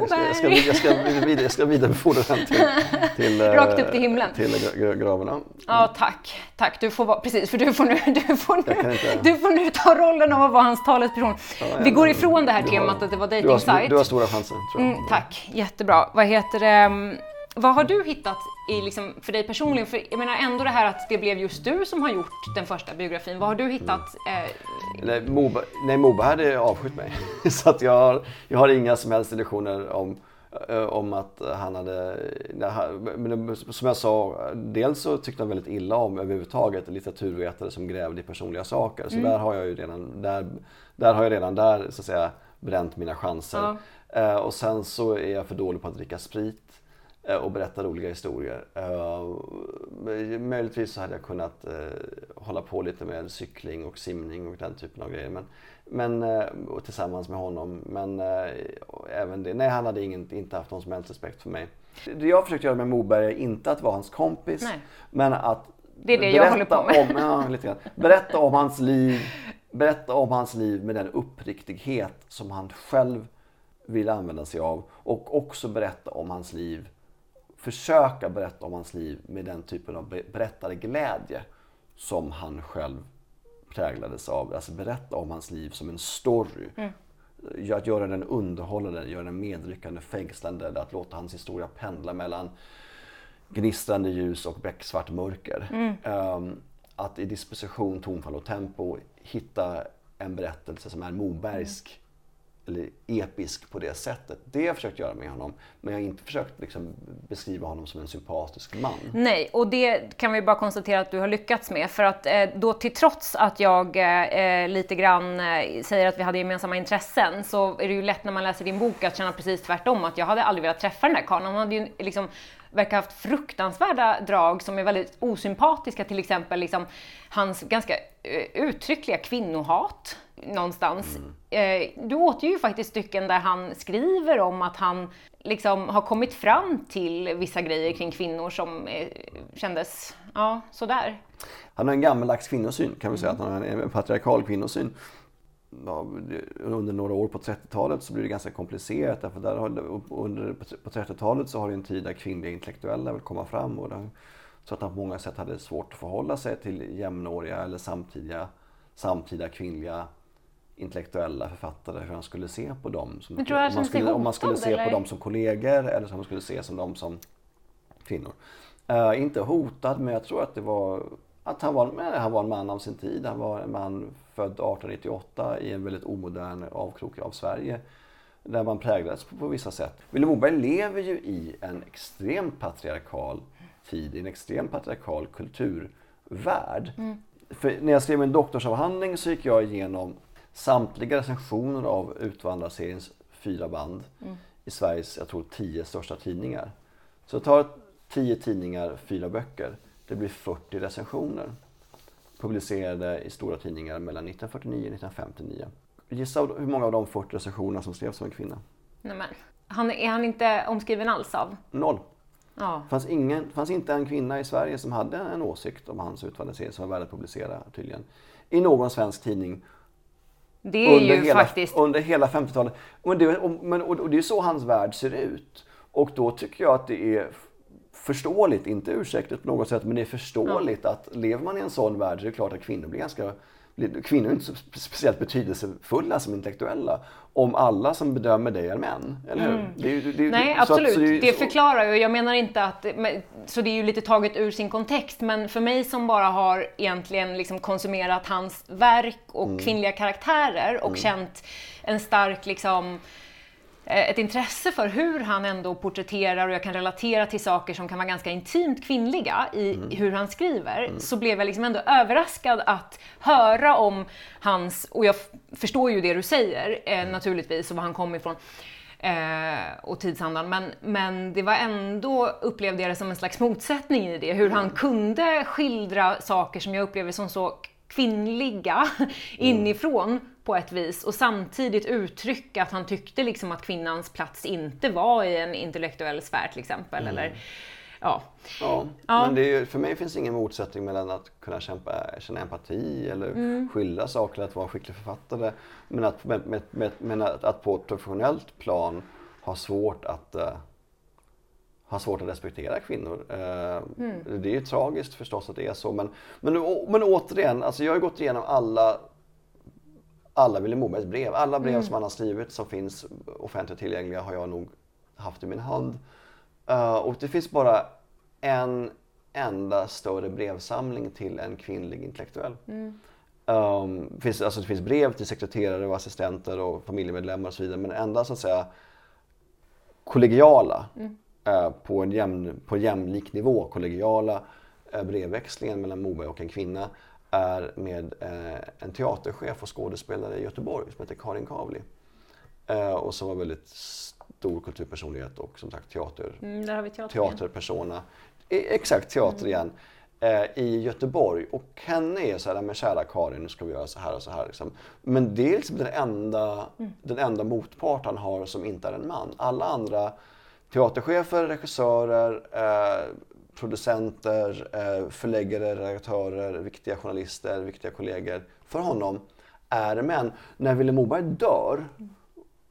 jag, ska, jag, ska, jag, ska, jag ska vidarebefordra den till, till, eh, Rakt upp till himlen. till gra- gra- gravarna. Ja, tack. Tack, du får vara, precis, för du får nu, du får nu, du får nu ta rollen av att vara hans talesperson. Vi men går ifrån det här du har- temat att det var Du har, du har stora chanser tror. Mm, tack, jättebra. Vad heter det? Mm, Vad har du hittat i, liksom, för dig personligen? För jag menar ändå det här att det blev just du som har gjort den första biografin. Vad har du hittat? Eh, Nej, Moberg, nej, Moberg hade avskytt mig. Så att jag, har, jag har inga som helst illusioner om, eh, om att han hade... Men som jag sa, dels så tyckte han väldigt illa om överhuvudtaget litteraturvetare som grävde i personliga saker. Så där har jag ju redan, där, där har jag redan där så att säga bränt mina chanser. Eh, och sen så är jag för dålig på att dricka sprit eh, och berätta roliga historier. Eh, möjligtvis så hade jag kunnat eh, hålla på lite med cykling och simning och den typen av grejer. Men, men, eh, och tillsammans med honom. Men eh, även det, nej han hade ingen, inte haft någon som helst respekt för mig. Det jag försökte göra med Moberg är inte att vara hans kompis. Nej. Men att Det är det jag håller på med. Om, ja, lite grann. Berätta om hans liv. Berätta om hans liv med den uppriktighet som han själv vill använda sig av. Och också berätta om hans liv. Försöka berätta om hans liv med den typen av be- berättarglädje som han själv präglades av. Alltså berätta om hans liv som en story. Ja, Att göra den underhållande, göra den medryckande, fängslande. Att låta hans historia pendla mellan gnistrande ljus och becksvart mörker. Ehm, att i disposition, tonfall och tempo hitta en berättelse som är Mobergsk eller episk på det sättet. Det har jag försökt göra med honom. Men jag har inte försökt liksom, beskriva honom som en sympatisk man. Nej, och det kan vi bara konstatera att du har lyckats med. För att eh, då till trots att jag eh, eh, lite grann eh, säger att vi hade gemensamma intressen så är det ju lätt när man läser din bok att känna precis tvärtom. Att jag hade aldrig velat träffa den där karln. Han hade ju liksom verkar ha haft fruktansvärda drag som är väldigt osympatiska. Till exempel liksom, hans ganska eh, uttryckliga kvinnohat någonstans. Eh, du återger ju faktiskt stycken där han skriver om att han liksom har kommit fram till vissa grejer kring kvinnor som eh, kändes, ja, sådär. Han har en gammaldags kvinnosyn kan vi säga. Att han har en patriarkal kvinnosyn. Under några år på 30-talet så blir det ganska komplicerat. Därför där har, under, på 30-talet så har det en tid där kvinnliga intellektuella vill komma fram. Och där, så att han på många sätt hade svårt att förhålla sig till jämnåriga eller samtidiga, samtida kvinnliga intellektuella författare. Hur han skulle se på dem. Som, tror om, man skulle, om man skulle se eller? på dem som kollegor eller om man skulle se som dem som kvinnor. Eh, inte hotad, men jag tror att det var att han var, han var en man av sin tid. Han var en man född 1898 i en väldigt omodern avkrok av Sverige. Där man präglades på, på vissa sätt. Vilhelm Moberg lever ju i en extremt patriarkal tid, i en extremt patriarkal kulturvärld. För när jag skrev min doktorsavhandling så gick jag igenom samtliga recensioner av Utvandrarseriens fyra band i Sveriges, jag tror, tio största tidningar. Så jag tar tio tidningar, fyra böcker. Det blir 40 recensioner. publicerade i stora tidningar mellan 1949 och 1959. Gissa hur många av de 40 recensionerna som skrevs av en kvinna? Nej, men. Han, är han inte omskriven alls av? Noll. Ja. Det fanns, ingen, fanns inte en kvinna i Sverige som hade en åsikt om hans utvandringsserie som var värd att publicera tydligen. I någon svensk tidning Det är under, ju hela, faktiskt... under hela 50-talet. Och det, och, men, och, och det är så hans värld ser ut. Och då tycker jag att det är förståeligt, inte ursäktligt på något sätt, men det är förståeligt att lever man i en sån värld så är det klart att kvinnor blir ganska Kvinnor är inte så spe- speciellt betydelsefulla som intellektuella om alla som bedömer dig är män. Eller hur? Det är ju- det är- Nej, att- absolut. är ju- det förklarar ju. Jag menar inte att... Så det är ju lite taget ur sin kontext, men för mig som bara har egentligen liksom konsumerat hans verk och Mm. kvinnliga karaktärer och känt en stark liksom ett intresse för hur han ändå porträtterar och jag kan relatera till saker som kan vara ganska intimt kvinnliga i Mm. hur han skriver, så blev jag liksom ändå överraskad att höra om hans, och jag förstår ju det du säger eh, naturligtvis och var han kom ifrån, eh, och tidsandan, men, men det var ändå, upplevde jag det som en slags motsättning i det, hur han kunde skildra saker som jag upplever som så kvinnliga inifrån på ett vis och samtidigt uttrycka att han tyckte liksom att kvinnans plats inte var i en intellektuell sfär till exempel. Eller, ja. Ja, Ja. men ju- för mig finns det ingen motsättning mellan att kunna kämpa, känna empati eller Mm. skildra saker eller att vara en skicklig författare. Men att, med, med, med, men att, att på ett professionellt plan ha svårt att eh, ha svårt att respektera kvinnor. Eh, Mm. Det är ju tragiskt förstås att det är så. Men, men, men återigen, alltså jag har gått igenom alla alla Vilhelm Mobergs brev. Alla brev som han har skrivit som finns offentligt tillgängliga har jag nog haft i min hand. Eh, och det finns bara en enda större brevsamling till en kvinnlig intellektuell. Um, det, finns, alltså det finns brev till sekreterare och assistenter och familjemedlemmar och så vidare. Men enda så att säga kollegiala, eh, på, en jämn, på jämlik nivå, kollegiala eh, brevväxlingen mellan Moberg och en kvinna är med eh, en teaterchef och skådespelare i Göteborg som heter Karin Kavli. Eh, och som var väldigt stor kulturpersonlighet och som sagt teater, Mm, där har vi teatern igen. teaterpersona. Exakt, teater igen. Eh, I Göteborg. Och henne är så här, men kära Karin, nu ska vi göra så här och så här. Liksom. Men det är liksom den enda, den enda motpart han har som inte är en man. Alla andra teaterchefer, regissörer, eh, producenter, eh, förläggare, redaktörer, viktiga journalister, viktiga kollegor. För honom är män. När Vilhelm Moberg dör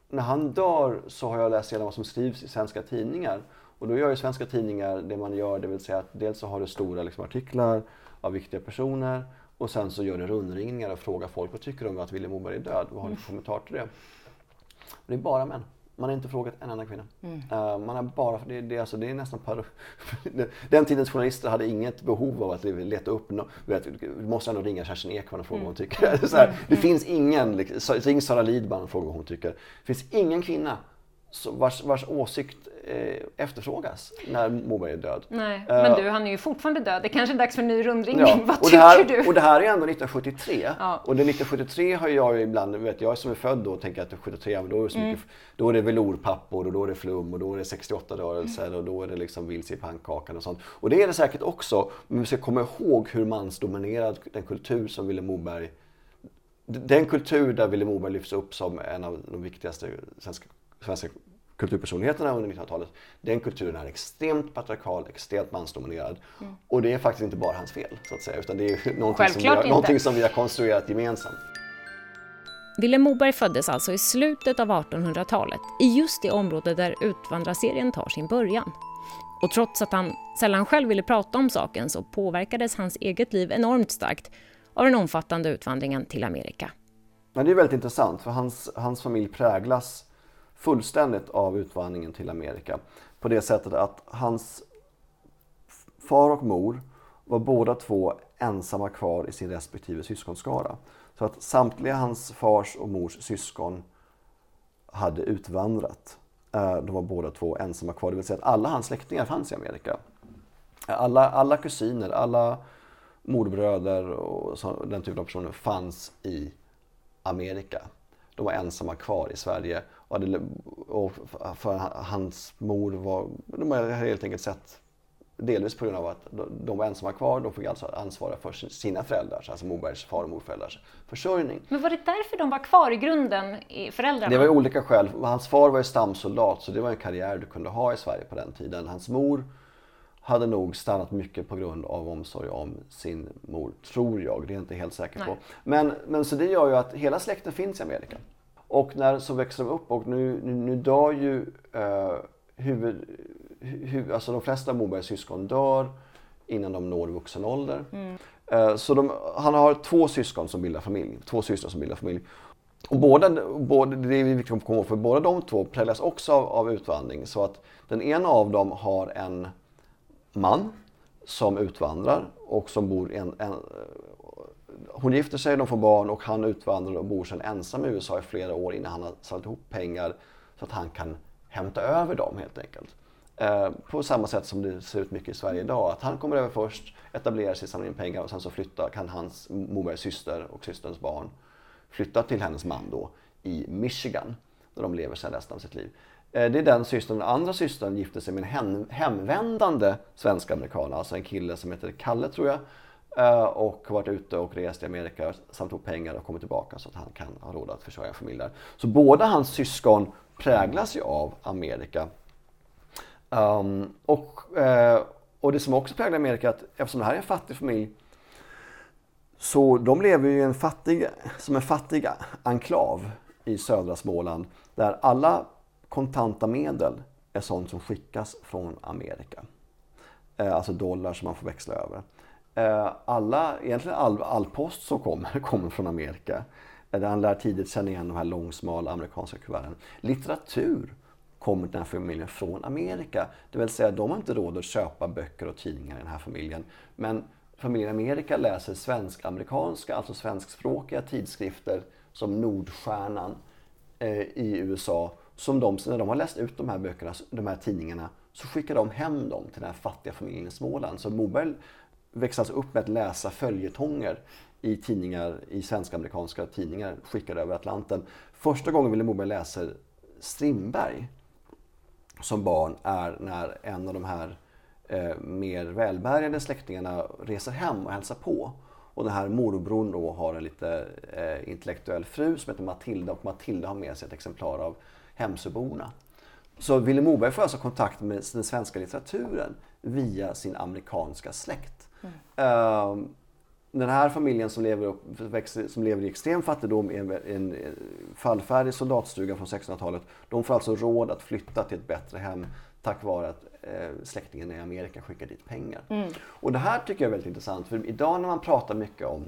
när han dör så har jag läst igenom vad som skrivs i svenska tidningar. Och då gör ju svenska tidningar det man gör, det vill säga att dels så har du stora liksom, artiklar av viktiga personer och sen så gör du rundringningar och frågar folk vad tycker de om att Vilhelm Moberg är död? Vad har du för kommentar till det? Och det är bara män. Man har inte frågat en enda kvinna. Eh, man har bara, det, det, är alltså, det är nästan par, Den tidens journalister hade inget behov av att leta upp no, vet, Du måste ändå ringa Kerstin Ekman och fråga vad hon tycker. Så här, det finns ingen, liksom, ring Sara Lidman och fråga vad hon tycker. Det finns ingen kvinna vars, vars åsikt efterfrågas när Moberg är död. Nej, Eh, men du, han är ju fortfarande död. Det kanske är dags för en ny rundringning. Ja, Vad och, tycker här, du? och det här är ändå 1973. Ja. Och det 1973 har jag ibland, vet jag som är född då tänker att det är 73, men då är det, så Mm. mycket, då är det velourpappor och då är det flum och då är det 68 rörelser och då är det liksom vilse i pannkakan och sånt. Och det är det säkert också, men vi ska komma ihåg hur mansdominerad den kultur som Vilhelm Moberg den kultur där Vilhelm Moberg lyfts upp som en av de viktigaste svenska, svenska kulturpersonligheterna under 1900-talet. Den kulturen är extremt patriarkal, extremt mansdominerad. Och det är faktiskt inte bara hans fel, så att säga, utan det är någonting, som vi, har, någonting som vi har konstruerat gemensamt. Vilhelm Moberg föddes alltså i slutet av 1800-talet i just det område där Utvandrarserien tar sin början. Och trots att han sällan själv ville prata om saken så påverkades hans eget liv enormt starkt av den omfattande utvandringen till Amerika. Men det är väldigt intressant för hans, hans familj präglas fullständigt av utvandringen till Amerika. På det sättet att hans far och mor var båda två ensamma kvar i sin respektive syskonskara. Så att samtliga hans fars och mors syskon hade utvandrat. Eh, de var båda två ensamma kvar, det vill säga att alla hans släktingar fanns i Amerika. Alla, alla kusiner, alla morbröder och så, den typen av personer fanns i Amerika. De var ensamma kvar i Sverige. Och, hade, och för hans mor var, de hade helt enkelt sett delvis på grund av att de var ensamma kvar. De fick alltså ansvara för sina föräldrars, alltså Mobergs far och morföräldrars försörjning. Men var det därför de var kvar i grunden, föräldrarna? Det var ju olika skäl. Hans far var ju stamsoldat så det var en karriär du kunde ha i Sverige på den tiden. Hans mor hade nog stannat mycket på grund av omsorg om sin mor, tror jag. Det är jag inte helt säker på. Men, men så det gör ju att hela släkten finns i Amerika. Och när så växer de upp och nu, nu, nu dör ju eh, huvud, huvud, alltså de flesta Mobergs syskon dör innan de når vuxen ålder. Mm. Eh, så de, han har två syskon som bildar familj, två systrar som bildar familj. Och båda, båda, det är viktigt att komma ihåg, för båda de två präglas också av, av utvandring. Så att den ena av dem har en man som utvandrar och som bor en, en hon gifter sig, de får barn och han utvandrar och bor sedan ensam i USA i flera år innan han har samlat ihop pengar så att han kan hämta över dem helt enkelt. Eh, på samma sätt som det ser ut mycket i Sverige idag. Att han kommer över först, etablerar sig, samlar in pengar och sen så flyttar, kan hans mormors syster och systerns barn flytta till hennes man då i Michigan där de lever sedan resten av sitt liv. Eh, det är den systern. Den andra systern gifte sig med en hem, hemvändande svensk-amerikan, alltså en kille som heter Kalle tror jag. Eh, och har varit ute och rest i Amerika, samt tog pengar och kommit tillbaka så att han kan ha råd att försörja en familj där. Så båda hans syskon präglas ju av Amerika. Um, och, uh, och det som också präglar Amerika, är att eftersom det här är en fattig familj, så de lever ju en fattig, som en fattig enklav i södra Småland, där alla kontanta medel är sånt som skickas från Amerika. Uh, alltså dollar som man får växla över. Eh, alla, egentligen all, all post som kommer, kommer från Amerika. Eh, där han lär tidigt känna igen de här långsmala amerikanska kuverten. Litteratur kommer den här familjen från Amerika. Det vill säga, de har inte råd att köpa böcker och tidningar i den här familjen. Men familjen Amerika läser svensk-amerikanska, alltså svenskspråkiga tidskrifter som Nordstjärnan eh, i USA. Som de, när de har läst ut de här böckerna, de här tidningarna, så skickar de hem dem till den här fattiga familjen i Småland. Så Moberg växlas upp med att läsa följetonger i tidningar, i svensk-amerikanska tidningar skickade över Atlanten. Första gången Vilhelm Moberg läser Strindberg som barn är när en av de här eh, mer välbärgade släktingarna reser hem och hälsar på. Och den här morbrorn då har en lite eh, intellektuell fru som heter Matilda och Matilda har med sig ett exemplar av Hemsöborna. Så Vilhelm Moberg får alltså kontakt med den svenska litteraturen via sin amerikanska släkt. Mm. Um, den här familjen som lever, upp, som lever i extrem fattigdom i en, en, en fallfärdig soldatstuga från 1600-talet. De får alltså råd att flytta till ett bättre hem tack vare att eh, släktingen i Amerika skickar dit pengar. Mm. Och det här tycker jag är väldigt intressant för idag när man pratar mycket om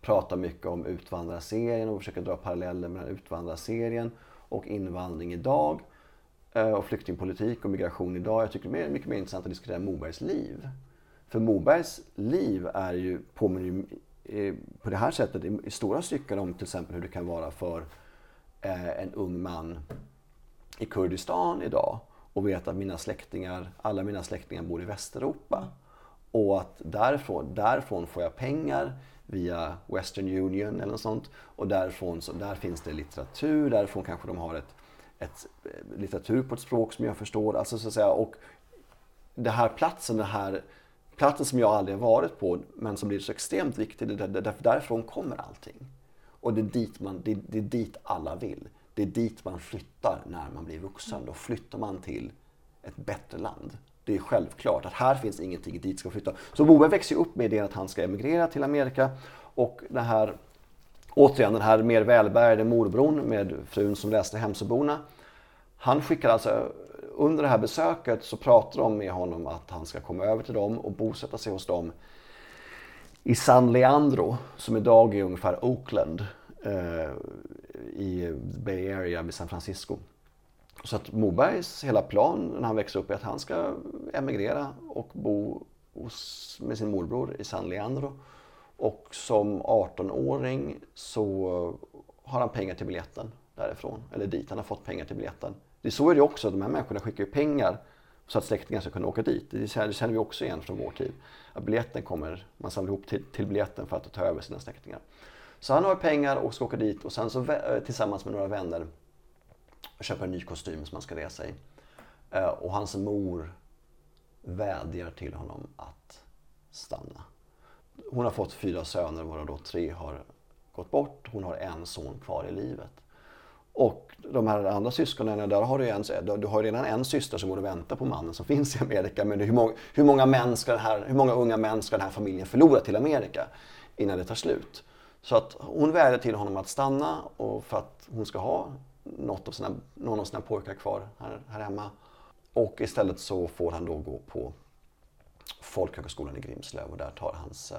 pratar mycket om utvandrarserien och försöker dra paralleller mellan utvandrarserien och invandring idag eh, och flyktingpolitik och migration idag. Jag tycker det är mycket mer intressant att diskutera Mobergs liv. För Mobergs liv är ju, påminner ju eh, på det här sättet i stora stycken om till exempel hur det kan vara för eh, en ung man i Kurdistan idag och veta att mina släktingar, alla mina släktingar bor i Västeuropa. Och att därifrån, därifrån får jag pengar via Western Union eller något sånt. Och därifrån så, där finns det litteratur, därifrån kanske de har ett, ett eh, litteratur på ett språk som jag förstår. Alltså så att säga, och den här platsen, den här platsen som jag aldrig har varit på men som blir så extremt viktig, det, det, därifrån kommer allting. Och det är, dit man, det, det är dit alla vill. Det är dit man flyttar när man blir vuxen. Då flyttar man till ett bättre land. Det är självklart att här finns ingenting, dit ska flytta. Så Boberg växer upp med idén att han ska emigrera till Amerika och det här, återigen den här mer välbärgade morbrorn med frun som läste Hemsöborna. Han skickar alltså under det här besöket så pratar de med honom att han ska komma över till dem och bosätta sig hos dem i San Leandro, som idag är ungefär Oakland eh, i Bay Area vid San Francisco. Så att Mobergs hela plan när han växer upp är att han ska emigrera och bo hos, med sin morbror i San Leandro. Och som 18-åring så har han pengar till biljetten därifrån, eller dit. Han har fått pengar till biljetten det är så är det också, de här människorna skickar ju pengar så att släktingar ska kunna åka dit. Det känner vi också igen från vår tid. Att biljetten kommer, man samlar ihop till, till biljetten för att ta över sina släktingar. Så han har pengar och ska åka dit och sen så eh, tillsammans med några vänner köpa en ny kostym som han ska resa i. Eh, och hans mor vädjar till honom att stanna. Hon har fått fyra söner varav då tre har gått bort. Hon har en son kvar i livet. Och de här andra syskonen, där har du, en, du har redan en syster som går och väntar på mannen som finns i Amerika. Men hur många, hur många, män ska den här, hur många unga män ska den här familjen förlora till Amerika innan det tar slut? Så att hon vädjar till honom att stanna och för att hon ska ha något av sina, någon av sina pojkar kvar här, här hemma. Och istället så får han då gå på Folkhögskolan i Grimslöv och där tar hans eh,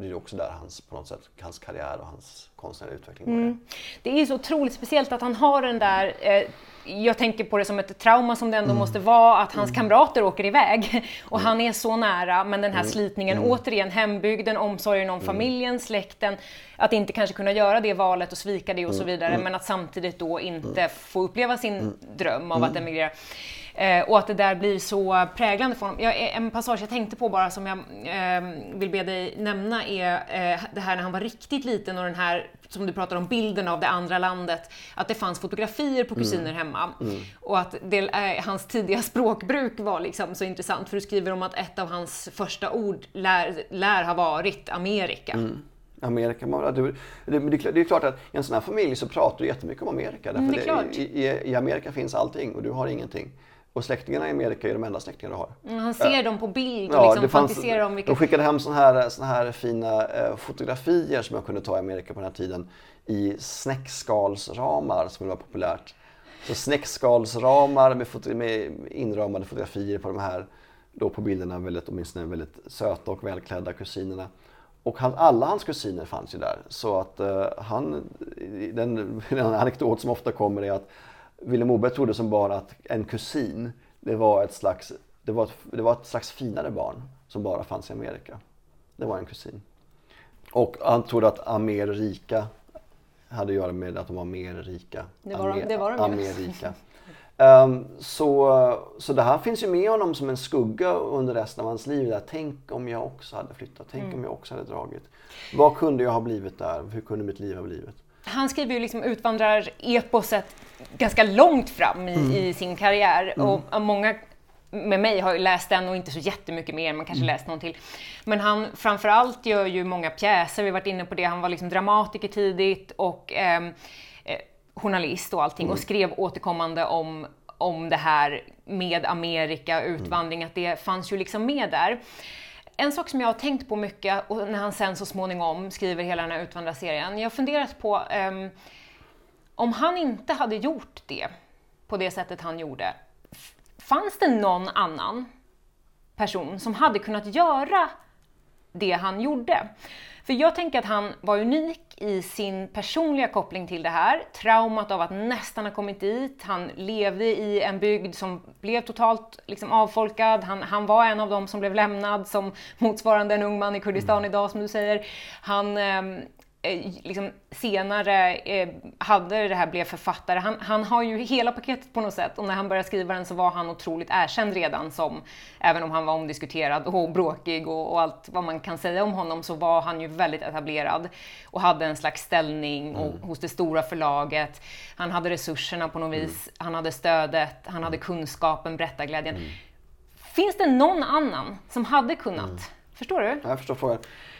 det är också där hans, på något sätt, hans karriär och hans konstnärliga utveckling börjar. Mm. Det är så otroligt speciellt att han har den där eh, jag tänker på det som ett trauma som det ändå mm. måste vara att hans mm. kamrater åker iväg och mm. han är så nära men den här mm. slitningen, mm. återigen hembygden, omsorgen om familjen, släkten, att inte kanske kunna göra det valet och svika det och så vidare men att samtidigt då inte få uppleva sin dröm av att emigrera. Eh, och att det där blir så präglande för honom. Jag, en passage jag tänkte på bara som jag eh, vill be dig nämna är eh, det här när han var riktigt liten och den här, som du pratar om, bilden av det andra landet. Att det fanns fotografier på kusiner mm. hemma. Mm. Och att det, eh, hans tidiga språkbruk var liksom så intressant för du skriver om att ett av hans första ord lär, lär ha varit Amerika. Mm. Amerika. Det, det, det, är klart att i en sån här familj så pratar du jättemycket om Amerika. Därför mm, det, i, I Amerika finns allting och du har ingenting. Och släktingarna i Amerika är de enda släktingar du har. Mm, han ser äh, dem på bild och ja, liksom fantiserar om vilka... De skickade hem såna här, såna här fina eh, fotografier som jag kunde ta i Amerika på den här tiden i snäckskalsramar som var populärt. Så snäckskalsramar med, med inramade fotografier på de här, då på bilderna, väldigt, åtminstone väldigt söta och välklädda kusinerna. Och han, alla hans kusiner fanns ju där. Så att uh, han, den, den anekdot som ofta kommer är att Vilhelm Moberg trodde som barn att en kusin, det var ett slags, det var ett, det var ett slags finare barn som bara fanns i Amerika. Det var en kusin. Och han trodde att Amerika hade att göra med att de var mer rika. Det var de, det var de Amerika. Um, så, så det här finns ju med honom som en skugga under resten av hans liv. Där. Tänk om jag också hade flyttat, tänk mm. om jag också hade dragit. Vad kunde jag ha blivit där? Hur kunde mitt liv ha blivit? Han skriver ju liksom utvandrar-eposet ganska långt fram i, mm. i sin karriär mm. och många med mig har ju läst den och inte så jättemycket mer, man kanske mm. läst någon till. Men han framförallt gör ju många pjäser, vi har varit inne på det, han var liksom dramatiker tidigt och ehm, eh, journalist och allting mm. och skrev återkommande om, om det här med Amerika, utvandring, att det fanns ju liksom med där. En sak som jag har tänkt på mycket och när han sen så småningom skriver hela den här utvandrarserien, jag har funderat på um, om han inte hade gjort det på det sättet han gjorde, fanns det någon annan person som hade kunnat göra det han gjorde? För jag tänker att han var unik i sin personliga koppling till det här. Traumat av att nästan ha kommit dit. Han levde i en bygd som blev totalt liksom, avfolkad. Han, han var en av dem som blev lämnad som motsvarande en ung man i Kurdistan idag som du säger. Han eh, Eh, liksom senare eh, hade det här, blev författare. Han, han, har ju hela paketet på något sätt och när han började skriva den så var han otroligt erkänd redan som, även om han var omdiskuterad och bråkig och, och allt vad man kan säga om honom så var han ju väldigt etablerad och hade en slags ställning och, mm. hos det stora förlaget. Han hade resurserna på något mm. vis, han hade stödet, han hade kunskapen, berättarglädjen. Mm. Finns det någon annan som hade kunnat? Mm. Förstår du? Jag förstår frågan.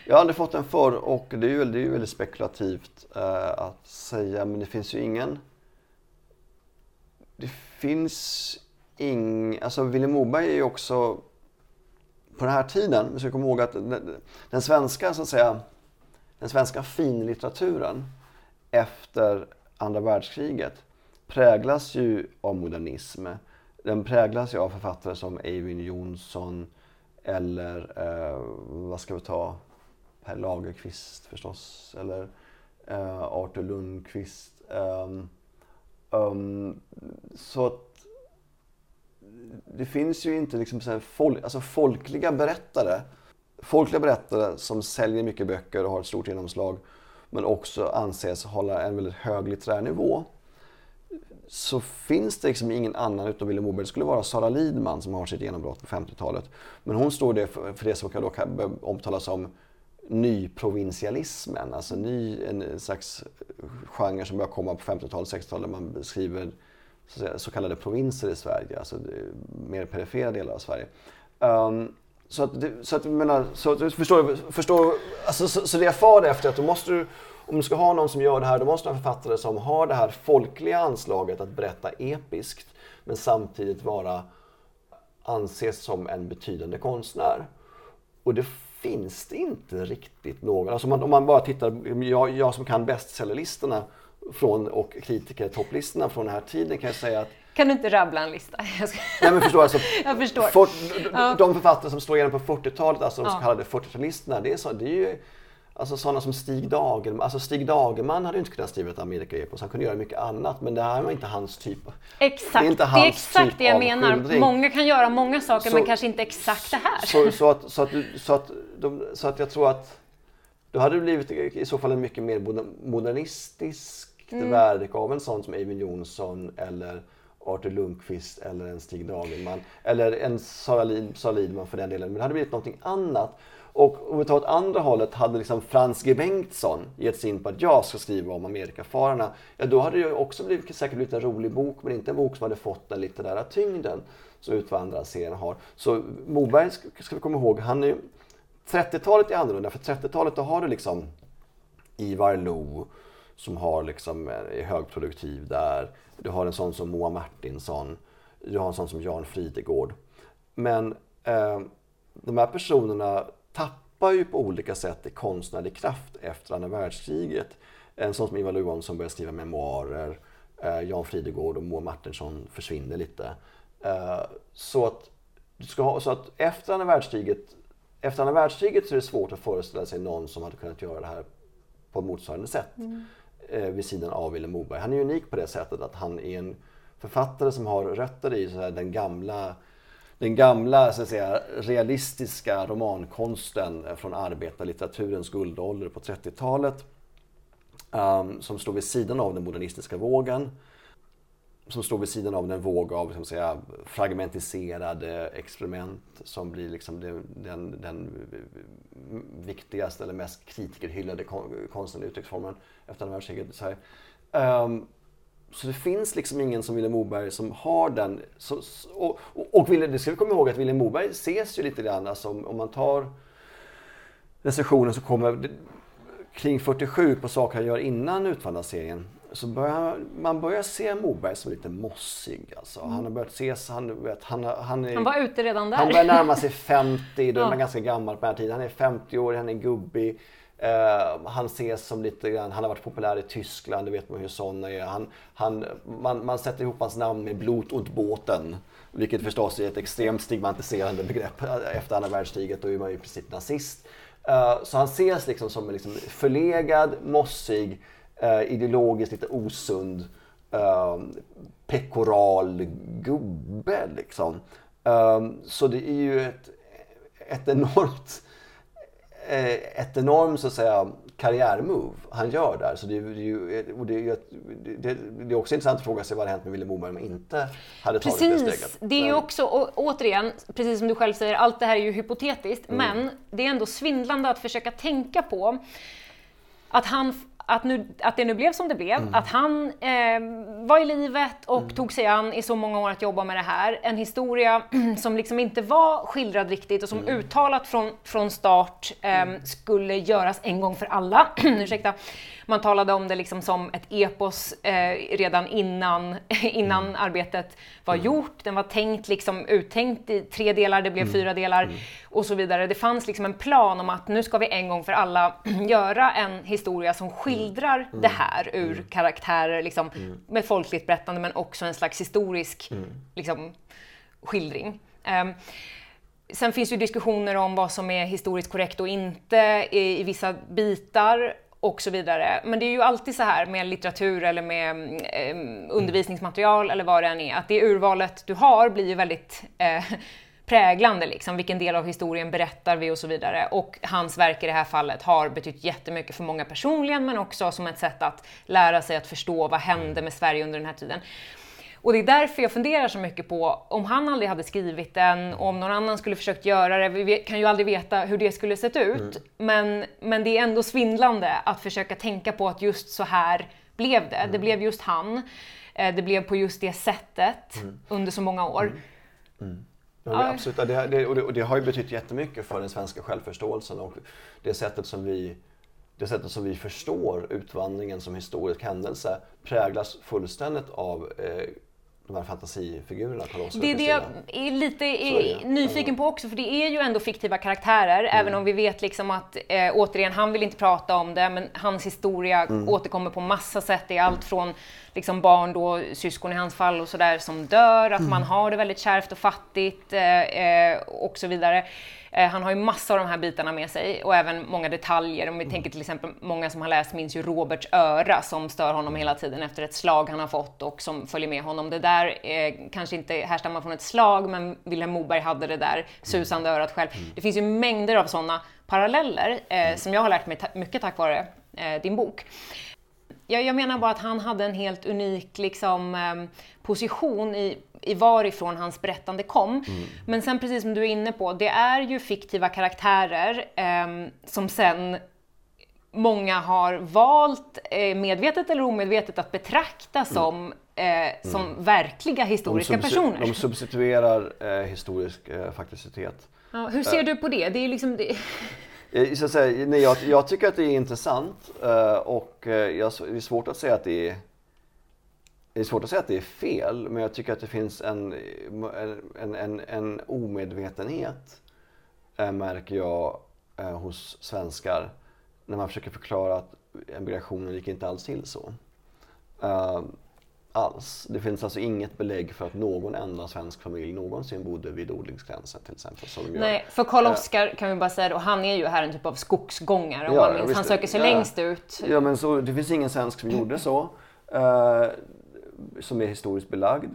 Jag har aldrig fått den förr och det är ju, det är ju väldigt spekulativt eh, att säga men det finns ju ingen... Det finns ing... Alltså Vilhelm Moberg är ju också på den här tiden, vi ska komma ihåg att den, den svenska så att säga den svenska finlitteraturen efter andra världskriget präglas ju av modernism. Den präglas ju av författare som Eivind Johnson eller eh, vad ska vi ta? Per Lagerkvist förstås, eller eh, Arthur Lundqvist. Um, um, så att det finns ju inte liksom så folk, alltså folkliga berättare. Folkliga berättare som säljer mycket böcker och har ett stort genomslag men också anses hålla en väldigt hög litterär nivå. Så finns det liksom ingen annan utom Vilhelm Moberg. Det skulle vara Sara Lidman som har sitt genombrott på 50-talet. Men hon står det för, för det som kan då omtalas som nyprovincialismen, alltså ny, en slags genre som börjar komma på 50-talet, 60-talet där man beskriver så, säga, så, kallade provinser i Sverige, alltså mer perifera delar av Sverige. Um, så att, det, så att jag menar, så att, förstår, förstår, alltså, så, så det jag far efter att då måste du, om du ska ha någon som gör det här, då måste du ha en författare som har det här folkliga anslaget att berätta episkt, men samtidigt vara, anses som en betydande konstnär. Och det finns det inte riktigt någon. Alltså om, man, om man bara tittar, jag, jag som kan bestsellerlistorna från, och kritiker topplistorna från den här tiden kan jag säga att kan du inte rabbla en lista? Nej men förstår alltså, jag förstår. For, de, de författare som slår igenom på 40-talet, alltså de så kallade 40-talisterna, det är, så, det är ju Alltså sådana som Stig Dagerman. Alltså Stig Dagerman hade ju inte kunnat skriva ett Amerika-epos. Han kunde göra mycket annat men det här var inte hans typ. Exakt, det är, inte hans det är exakt typ det jag menar. Skildring. Många kan göra många saker så, men kanske inte exakt det här. Så, så, att, så, att, så, att, de, så att jag tror att då hade det blivit i så fall en mycket mer modernistiskt mm. verk av en sån som Eivind Johnson eller Arthur Lundqvist eller en Stig Dagerman eller en Sara, Lid, Sara Lidman för den delen. Men det hade blivit någonting annat. Och om vi tar åt andra hållet, hade liksom Frans G Bengtsson gett sig in på att jag ska skriva om Amerikafararna, ja då hade det också blivit, säkert blivit en rolig bok, men inte en bok som hade fått den litterära tyngden som Utvandrarserien har. Så Moberg ska, vi komma ihåg, han är 30-talet är annorlunda, för 30-talet då har du liksom Ivar Lo som har liksom, eh, är högproduktiv där. Du har en sån som Moa Martinsson. Du har en sån som Jan Fridegård. Men eh, de här personerna tappar ju på olika sätt i konstnärlig kraft efter andra världskriget. En sån som Ivar Johansson börjar skriva memoarer. Eh, Jan Fridegård och Moa Martinsson försvinner lite. Eh, så, att, du ska ha, så att efter andra världskriget efter andra världskriget så är det svårt att föreställa sig någon som hade kunnat göra det här på motsvarande sätt. Mm eh, vid sidan av Vilhelm Moberg. Han är unik på det sättet att han är en författare som har rötter i så här, den gamla den gamla så att säga, realistiska romankonsten från arbetarlitteraturens guldålder på 30-talet. Um, ehm, som står vid sidan av den modernistiska vågen. Som står vid sidan av den våg av liksom, säga, fragmentiserade eh, experiment som blir liksom den, den, den viktigaste eller mest kritikerhyllade konsten i uttrycksformen efter andra världskriget. Um, så det finns liksom ingen som Vilhelm Moberg som har den. Så, och, och, och det ska vi komma ihåg att Vilhelm Moberg ses ju lite grann som om man tar recensionen som kommer kring 47 på saker han gör innan Utvandrarserien så börjar man börjar se Moberg som lite mossig. Alltså. Mm. Han har börjat ses, han, vet, han, han, är, han var ute redan där. Han börjar närma sig 50, då är man ganska gammal på den här tiden. Han är 50 år, han är gubbig. Uh, han ses som lite grann, han har varit populär i Tyskland, det vet man hur sådana är. Han, han, man, man sätter ihop hans namn med Blut und båten. Vilket förstås är ett extremt stigmatiserande begrepp efter andra världskriget, då är man ju i princip nazist. Uh, så han ses liksom som en liksom förlegad, mossig, uh, ideologiskt lite osund, pekoral gubbe liksom. så det är ju ett, ett enormt ett enormt så att säga karriärmove han gör där. Så det, det, och det, det, det, är också intressant att fråga sig vad hade hänt med Willem Moberg om han inte hade precis. tagit det steget. Det är ju också, och, återigen, precis som du själv säger, allt det här är ju hypotetiskt, mm. men det är ändå svindlande att försöka tänka på att han att, nu, att det nu blev som det blev, mm. att han eh, var i livet och mm. tog sig an i så många år att jobba med det här. En historia som liksom inte var skildrad riktigt och som mm. uttalat från, från start eh, skulle göras en gång för alla. Ursäkta man talade om det liksom som ett epos eh, redan innan, innan mm. arbetet var mm. gjort. Den var tänkt, liksom, uttänkt i tre delar, det blev mm. fyra delar mm. och så vidare. Det fanns liksom en plan om att nu ska vi en gång för alla göra en historia som skildrar mm. det här ur karaktärer, liksom, med folkligt berättande men också en slags historisk liksom, skildring. Um, Sen finns ju diskussioner om vad som är historiskt korrekt och inte i, i vissa bitar och så vidare. Men det är ju alltid så här med litteratur eller med eh, undervisningsmaterial eller vad det än är, att det urvalet du har blir ju väldigt eh, präglande, liksom. vilken del av historien berättar vi och så vidare. Och hans verk i det här fallet har betytt jättemycket för många personligen, men också som ett sätt att lära sig att förstå vad hände med Sverige under den här tiden. Och det är därför jag funderar så mycket på om han aldrig hade skrivit den, om någon annan skulle försökt göra det, vi kan ju aldrig veta hur det skulle sett ut, mm. men, men det är ändå svindlande att försöka tänka på att just så här blev det. Mm. Det blev just han. Eh, det blev på just det sättet mm. under så många år. Mm. Ja, absolut. Det, det, och, det, och det har ju betytt jättemycket för den svenska självförståelsen och det sättet som vi det sättet som vi förstår utvandringen som historisk händelse präglas fullständigt av eh, de här fantasifigurerna. Det är det jag är lite är nyfiken på också, för det är ju ändå fiktiva karaktärer, mm. även om vi vet liksom att, eh, återigen, han vill inte prata om det, men hans historia mm. återkommer på massa sätt. Det är allt från liksom barn då, syskon i hans fall och sådär, som dör, att mm. man har det väldigt kärvt och fattigt eh, eh, och så vidare. Eh, han har ju massor av de här bitarna med sig och även många detaljer. Om vi mm. tänker till exempel, många som har läst minns ju Roberts öra som stör honom hela tiden efter ett slag han har fått och som följer med honom. Det där eh, kanske inte härstammar från ett slag, men Vilhelm Moberg hade det där susande örat själv. Mm. Det finns ju mängder av sådana paralleller eh, mm. som jag har lärt mig ta mycket tack vare eh, din bok. Jag, jag, menar bara att han hade en helt unik liksom, eh, position i i varifrån hans berättande kom. Mm. Men sen precis som du är inne på, det är ju fiktiva karaktärer eh, som sen många har valt, eh, medvetet eller omedvetet, att betrakta mm. som, mm. eh, som mm. verkliga historiska de personer. De substituerar eh, historisk eh, fakticitet. Ja, hur ser du på det? det, är liksom det... Eh, så att säga, nej, jag, jag, tycker att det är intressant och jag, det är svårt att säga att det är det är svårt att säga att det är fel, men jag tycker att det finns en, en, en, en omedvetenhet, äh, märker jag, äh, hos svenskar när man försöker förklara att emigrationen gick inte alls till så. Uh, alls. Det finns alltså inget belägg för att någon enda svensk familj någonsin bodde vid odlingsgränsen till exempel. Som Nej, för Karl Oskar uh, kan vi bara säga då, han är ju här en typ av skogsgångare ja, minns. Han söker sig ja, längst ut. Ja, men så, det finns ingen svensk som gjorde så. Uh, som är historiskt belagd.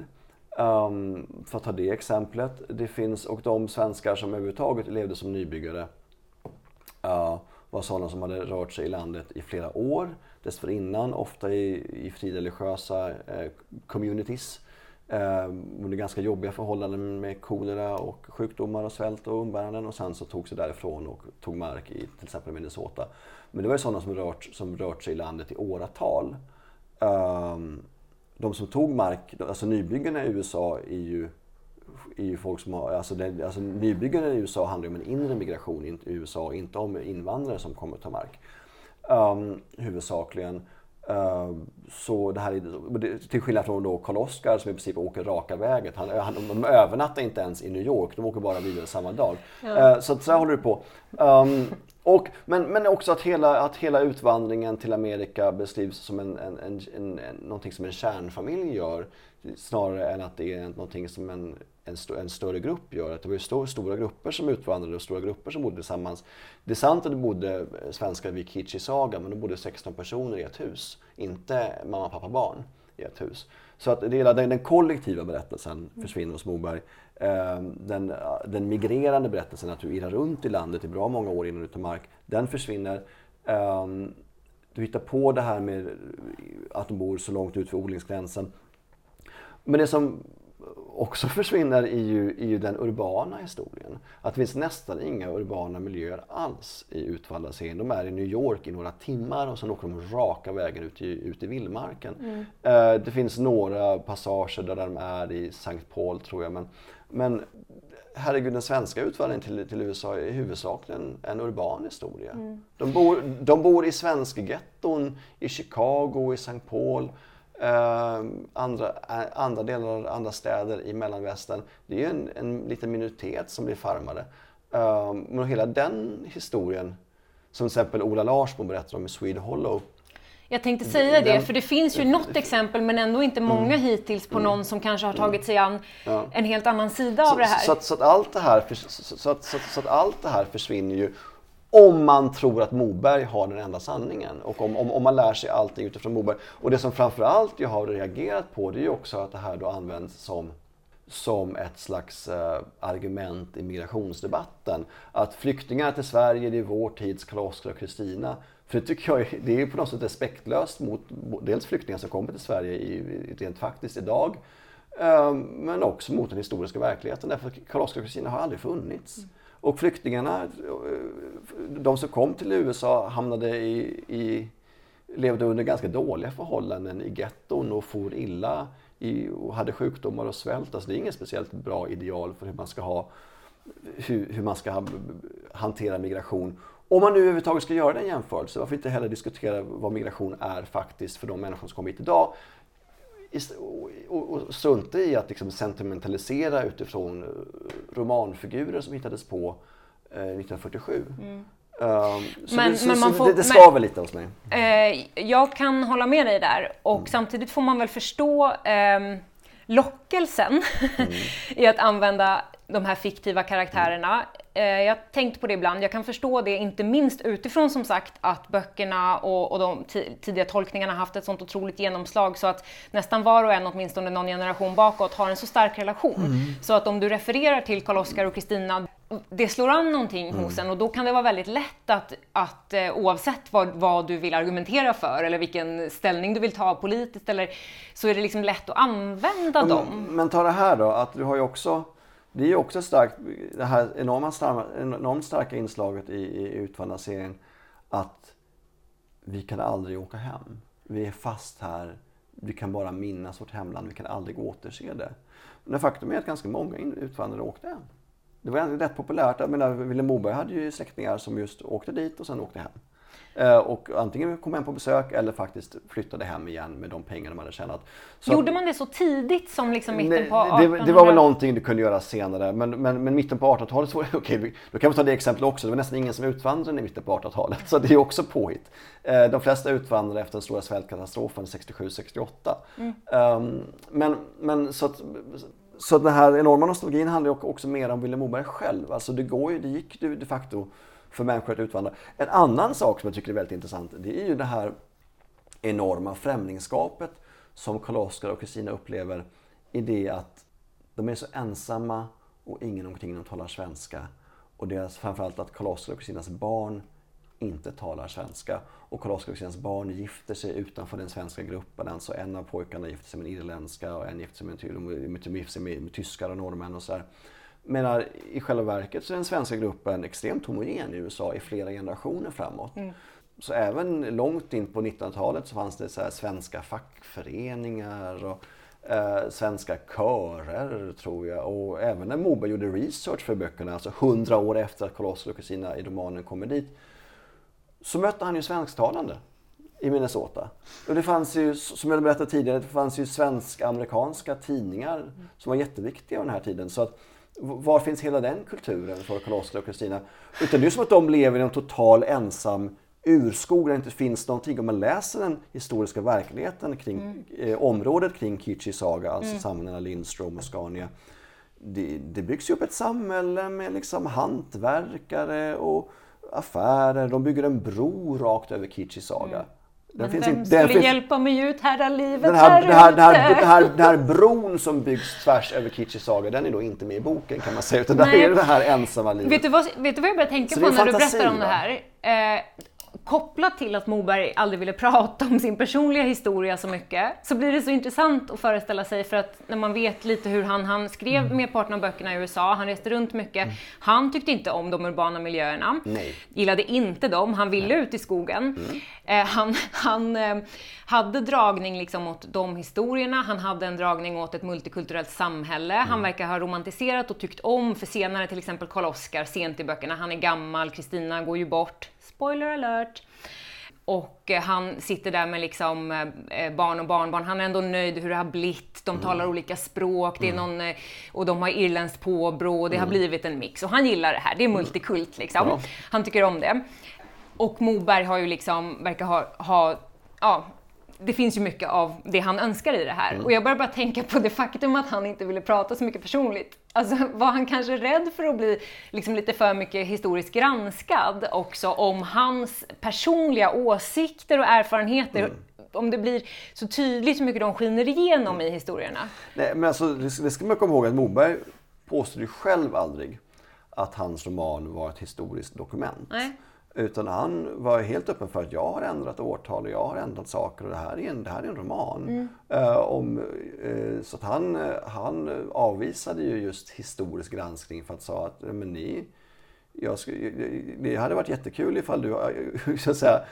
Um, för att ta det exemplet. Det finns, och de svenskar som överhuvudtaget levde som nybyggare uh, var sådana som hade rört sig i landet i flera år dessförinnan, ofta i, i frireligiösa eh, communities eh, under ganska jobbiga förhållanden med kolera och sjukdomar och svält och umbäranden och sen så tog sig därifrån och tog mark i till exempel Minnesota. Men det var ju sådana som rört, som rört sig i landet i åratal. Um, de som tog mark, alltså nybyggarna i USA är ju, är ju folk som har, alltså, det, alltså nybyggarna i USA handlar ju om en inre migration i USA, inte om invandrare som kommer att ta mark. Um, huvudsakligen. Uh, så det här är, till skillnad från då Karl Oskar som i princip åker raka vägen. Han, han, de övernattar inte ens i New York, de åker bara vidare samma dag. Ja. Uh, så så här håller det på. Um, och, men, men också att hela, att hela utvandringen till Amerika beskrivs som en, en, en, en, någonting som en kärnfamilj gör snarare än att det är någonting som en, en, st en större grupp gör. Att det var ju stor, stora grupper som utvandrade och stora grupper som bodde tillsammans. Det är sant att det bodde svenskar vid Kichi-saga men de bodde 16 personer i ett hus. Inte mamma, pappa, barn i ett hus. Så att det den, den kollektiva berättelsen försvinner hos Moberg. Ehm, den, den migrerande berättelsen, att du irrar runt i landet i bra många år innan du tar mark, den försvinner. Ehm, du hittar på det här med att de bor så långt ut för odlingsgränsen. Men det som också försvinner är ju, är ju den urbana historien. Att det finns nästan inga urbana miljöer alls i Utvalla-serien. De är i New York i några timmar och sen åker de raka vägen ut i, ut i vildmarken. Mm. Eh, det finns några passager där de är i St. Paul tror jag. Men, men herregud, den svenska utvandringen till, till USA är huvudsakligen en urban historia. Mm. De, bor, de bor i svenska getton i Chicago, i St. Paul. Uh, andra, uh, andra delar, andra städer i mellanvästern. Det är ju en, en liten minoritet som blir farmade. Uh, men hela den historien, som till exempel Ola Larsmo berättar om i Swede Hollow. Jag tänkte säga det, för det finns ju något exempel men ändå inte många mm. hittills på mm. någon som kanske har tagit sig an en helt annan sida av det här. Så, att, så, att allt det här så, att, så, att allt det här försvinner ju om man tror att Moberg har den enda sanningen och om, om, om man lär sig allting utifrån Moberg. Och det som framförallt jag har reagerat på det är ju också att det här då används som som ett slags uh, argument i migrationsdebatten. Att flyktingar till Sverige, det är vår tids Karl-Oskar och Kristina. För det tycker jag det är på något sätt respektlöst mot dels flyktingar som kommer till Sverige i, rent faktiskt idag, uh, men också mot den historiska verkligheten. Därför att Karl-Oskar och Kristina har aldrig funnits. Mm. Och flyktingarna, de som kom till USA hamnade i, i levde under ganska dåliga förhållanden i getton och for illa i, och hade sjukdomar och svält. Alltså det är inget speciellt bra ideal för hur man ska, ha, hur, hur man ska ha, hantera migration. Om man nu överhuvudtaget ska göra den jämförelsen, varför inte heller diskutera vad migration är faktiskt för de människor som kommer hit idag? Och, och strunta i att liksom sentimentalisera utifrån romanfigurer som hittades på eh, 1947. Mm. Um, så men, det, men man får, det, det skaver lite hos mig. Eh, jag kan hålla med dig där och mm. samtidigt får man väl förstå eh, lockelsen mm. i att använda de här fiktiva karaktärerna. Eh, jag har tänkt på det ibland, jag kan förstå det inte minst utifrån som sagt att böckerna och, och de tidiga tolkningarna haft ett sånt otroligt genomslag så att nästan var och en, åtminstone någon generation bakåt, har en så stark relation. Mm. Så att om du refererar till Karl-Oskar och Kristina, det slår an någonting mm. hos en och då kan det vara väldigt lätt att, att eh, oavsett vad, vad du vill argumentera för eller vilken ställning du vill ta politiskt eller så är det liksom lätt att använda men, dem. Men ta det här då, att du har ju också det är också starkt, det här enorma enormt starka inslaget i, i Utvandrarserien att vi kan aldrig åka hem. Vi är fast här. Vi kan bara minnas vårt hemland. Vi kan aldrig återse det. Men faktum är att ganska många utvandrare åkte hem. Det var rätt populärt. Jag menar, Vilhelm Moberg hade ju släktingar som just åkte dit och sen åkte hem. Eh, och antingen kom hem på besök eller faktiskt flyttade hem igen med de pengar de hade tjänat. Så Gjorde man det så tidigt som liksom mitten på 1800 det, det var väl någonting du kunde göra senare men, men, men mitten på 1800-talet, okej okay, då kan vi ta det exemplet också, det var nästan ingen som utvandrade i mitten på 1800-talet. Så det är också påhitt. Eh, de flesta utvandrade efter den stora svältkatastrofen 67-68. Mm. Um, men, men så att så den här enorma nostalgin handlar också mer om Vilhelm Moberg själv. Alltså det, går ju, det gick ju de facto för människor att utvandra. En annan sak som jag tycker är väldigt intressant det är ju det här enorma främlingskapet som Karl-Oskar och Kristina upplever i det att de är så ensamma och ingen omkring dem talar svenska. Och deras, framförallt att Karl-Oskar och Kristinas barn inte talar svenska. Och Karl-Oskar och Kristinas barn gifter sig utanför den svenska gruppen. Alltså en av pojkarna gifter sig med en irländska och en gifter sig med, med, med, med, med tyskar och norrmän och så här menar, i själva verket så är den svenska gruppen extremt homogen i USA i flera generationer framåt. Mm. Så även långt in på 1900-talet så fanns det så svenska fackföreningar och eh, svenska körer tror jag. Och även när Moberg gjorde research för böckerna, alltså hundra år efter att Karl-Oskar och Kristina i romanen kommer dit, så mötte han ju svensktalande i Minnesota. Och det fanns ju, som jag berättade tidigare, det fanns ju svensk-amerikanska tidningar som var jätteviktiga under den här tiden. Så att var finns hela den kulturen för Karl-Oskar och Kristina? Utan det är som att de lever i en total ensam urskog där det inte finns någonting. Om man läser den historiska verkligheten kring mm. eh, området kring Kichi Saga, alltså mm. samhällena Lindström och Scania. Det, det byggs ju upp ett samhälle med liksom hantverkare och affärer. De bygger en bro rakt över Kichi Saga. Mm. Den finns vem inte, skulle finns, hjälpa mig ut här livet den här, här, den här, den här, den här, den här bron som byggs tvärs över Kitchi Saga, den är då inte med i boken kan man säga. Utan där är det här ensamma livet. Vet du vad, vet du vad jag börjar tänka Så på när du berättar om det här? Eh, kopplat till att Moberg aldrig ville prata om sin personliga historia så mycket, så blir det så intressant att föreställa sig för att när man vet lite hur han, han skrev mm. merparten av böckerna i USA, han reste runt mycket. Mm. Han tyckte inte om de urbana miljöerna, Nej. gillade inte dem, han ville Nej. ut i skogen. Mm. Eh, han han eh, hade dragning liksom åt de historierna, han hade en dragning åt ett multikulturellt samhälle. Han mm. verkar ha romantiserat och tyckt om, för senare till exempel Karl-Oskar, sent i böckerna, han är gammal, Kristina går ju bort, spoiler alert. Och eh, han sitter där med liksom eh, barn och barnbarn. Han är ändå nöjd hur det har blivit. De mm. talar olika språk det är mm. någon, eh, och de har irländskt påbrå det mm. har blivit en mix. Och han gillar det här. Det är multikult liksom. Ja. Han tycker om det. Och Moberg har ju liksom, verkar ha, ha ja, det finns ju mycket av det han önskar i det här. Mm. Och jag börjar bara tänka på det faktum att han inte ville prata så mycket personligt. Alltså var han kanske rädd för att bli liksom lite för mycket historiskt granskad också om hans personliga åsikter och erfarenheter mm om det blir så tydligt hur mycket de skiner igenom i historierna. Nej, men alltså, det ska man komma ihåg att Moberg påstod ju själv aldrig att hans roman var ett historiskt dokument. Nej. Utan han var helt öppen för att jag har ändrat årtal och jag har ändrat saker och det här är en, det här är en roman. Mm. Uh, om, uh, så att han, han avvisade ju just historisk granskning för att säga att men ni, jag skulle, det hade varit jättekul ifall du, så att säga,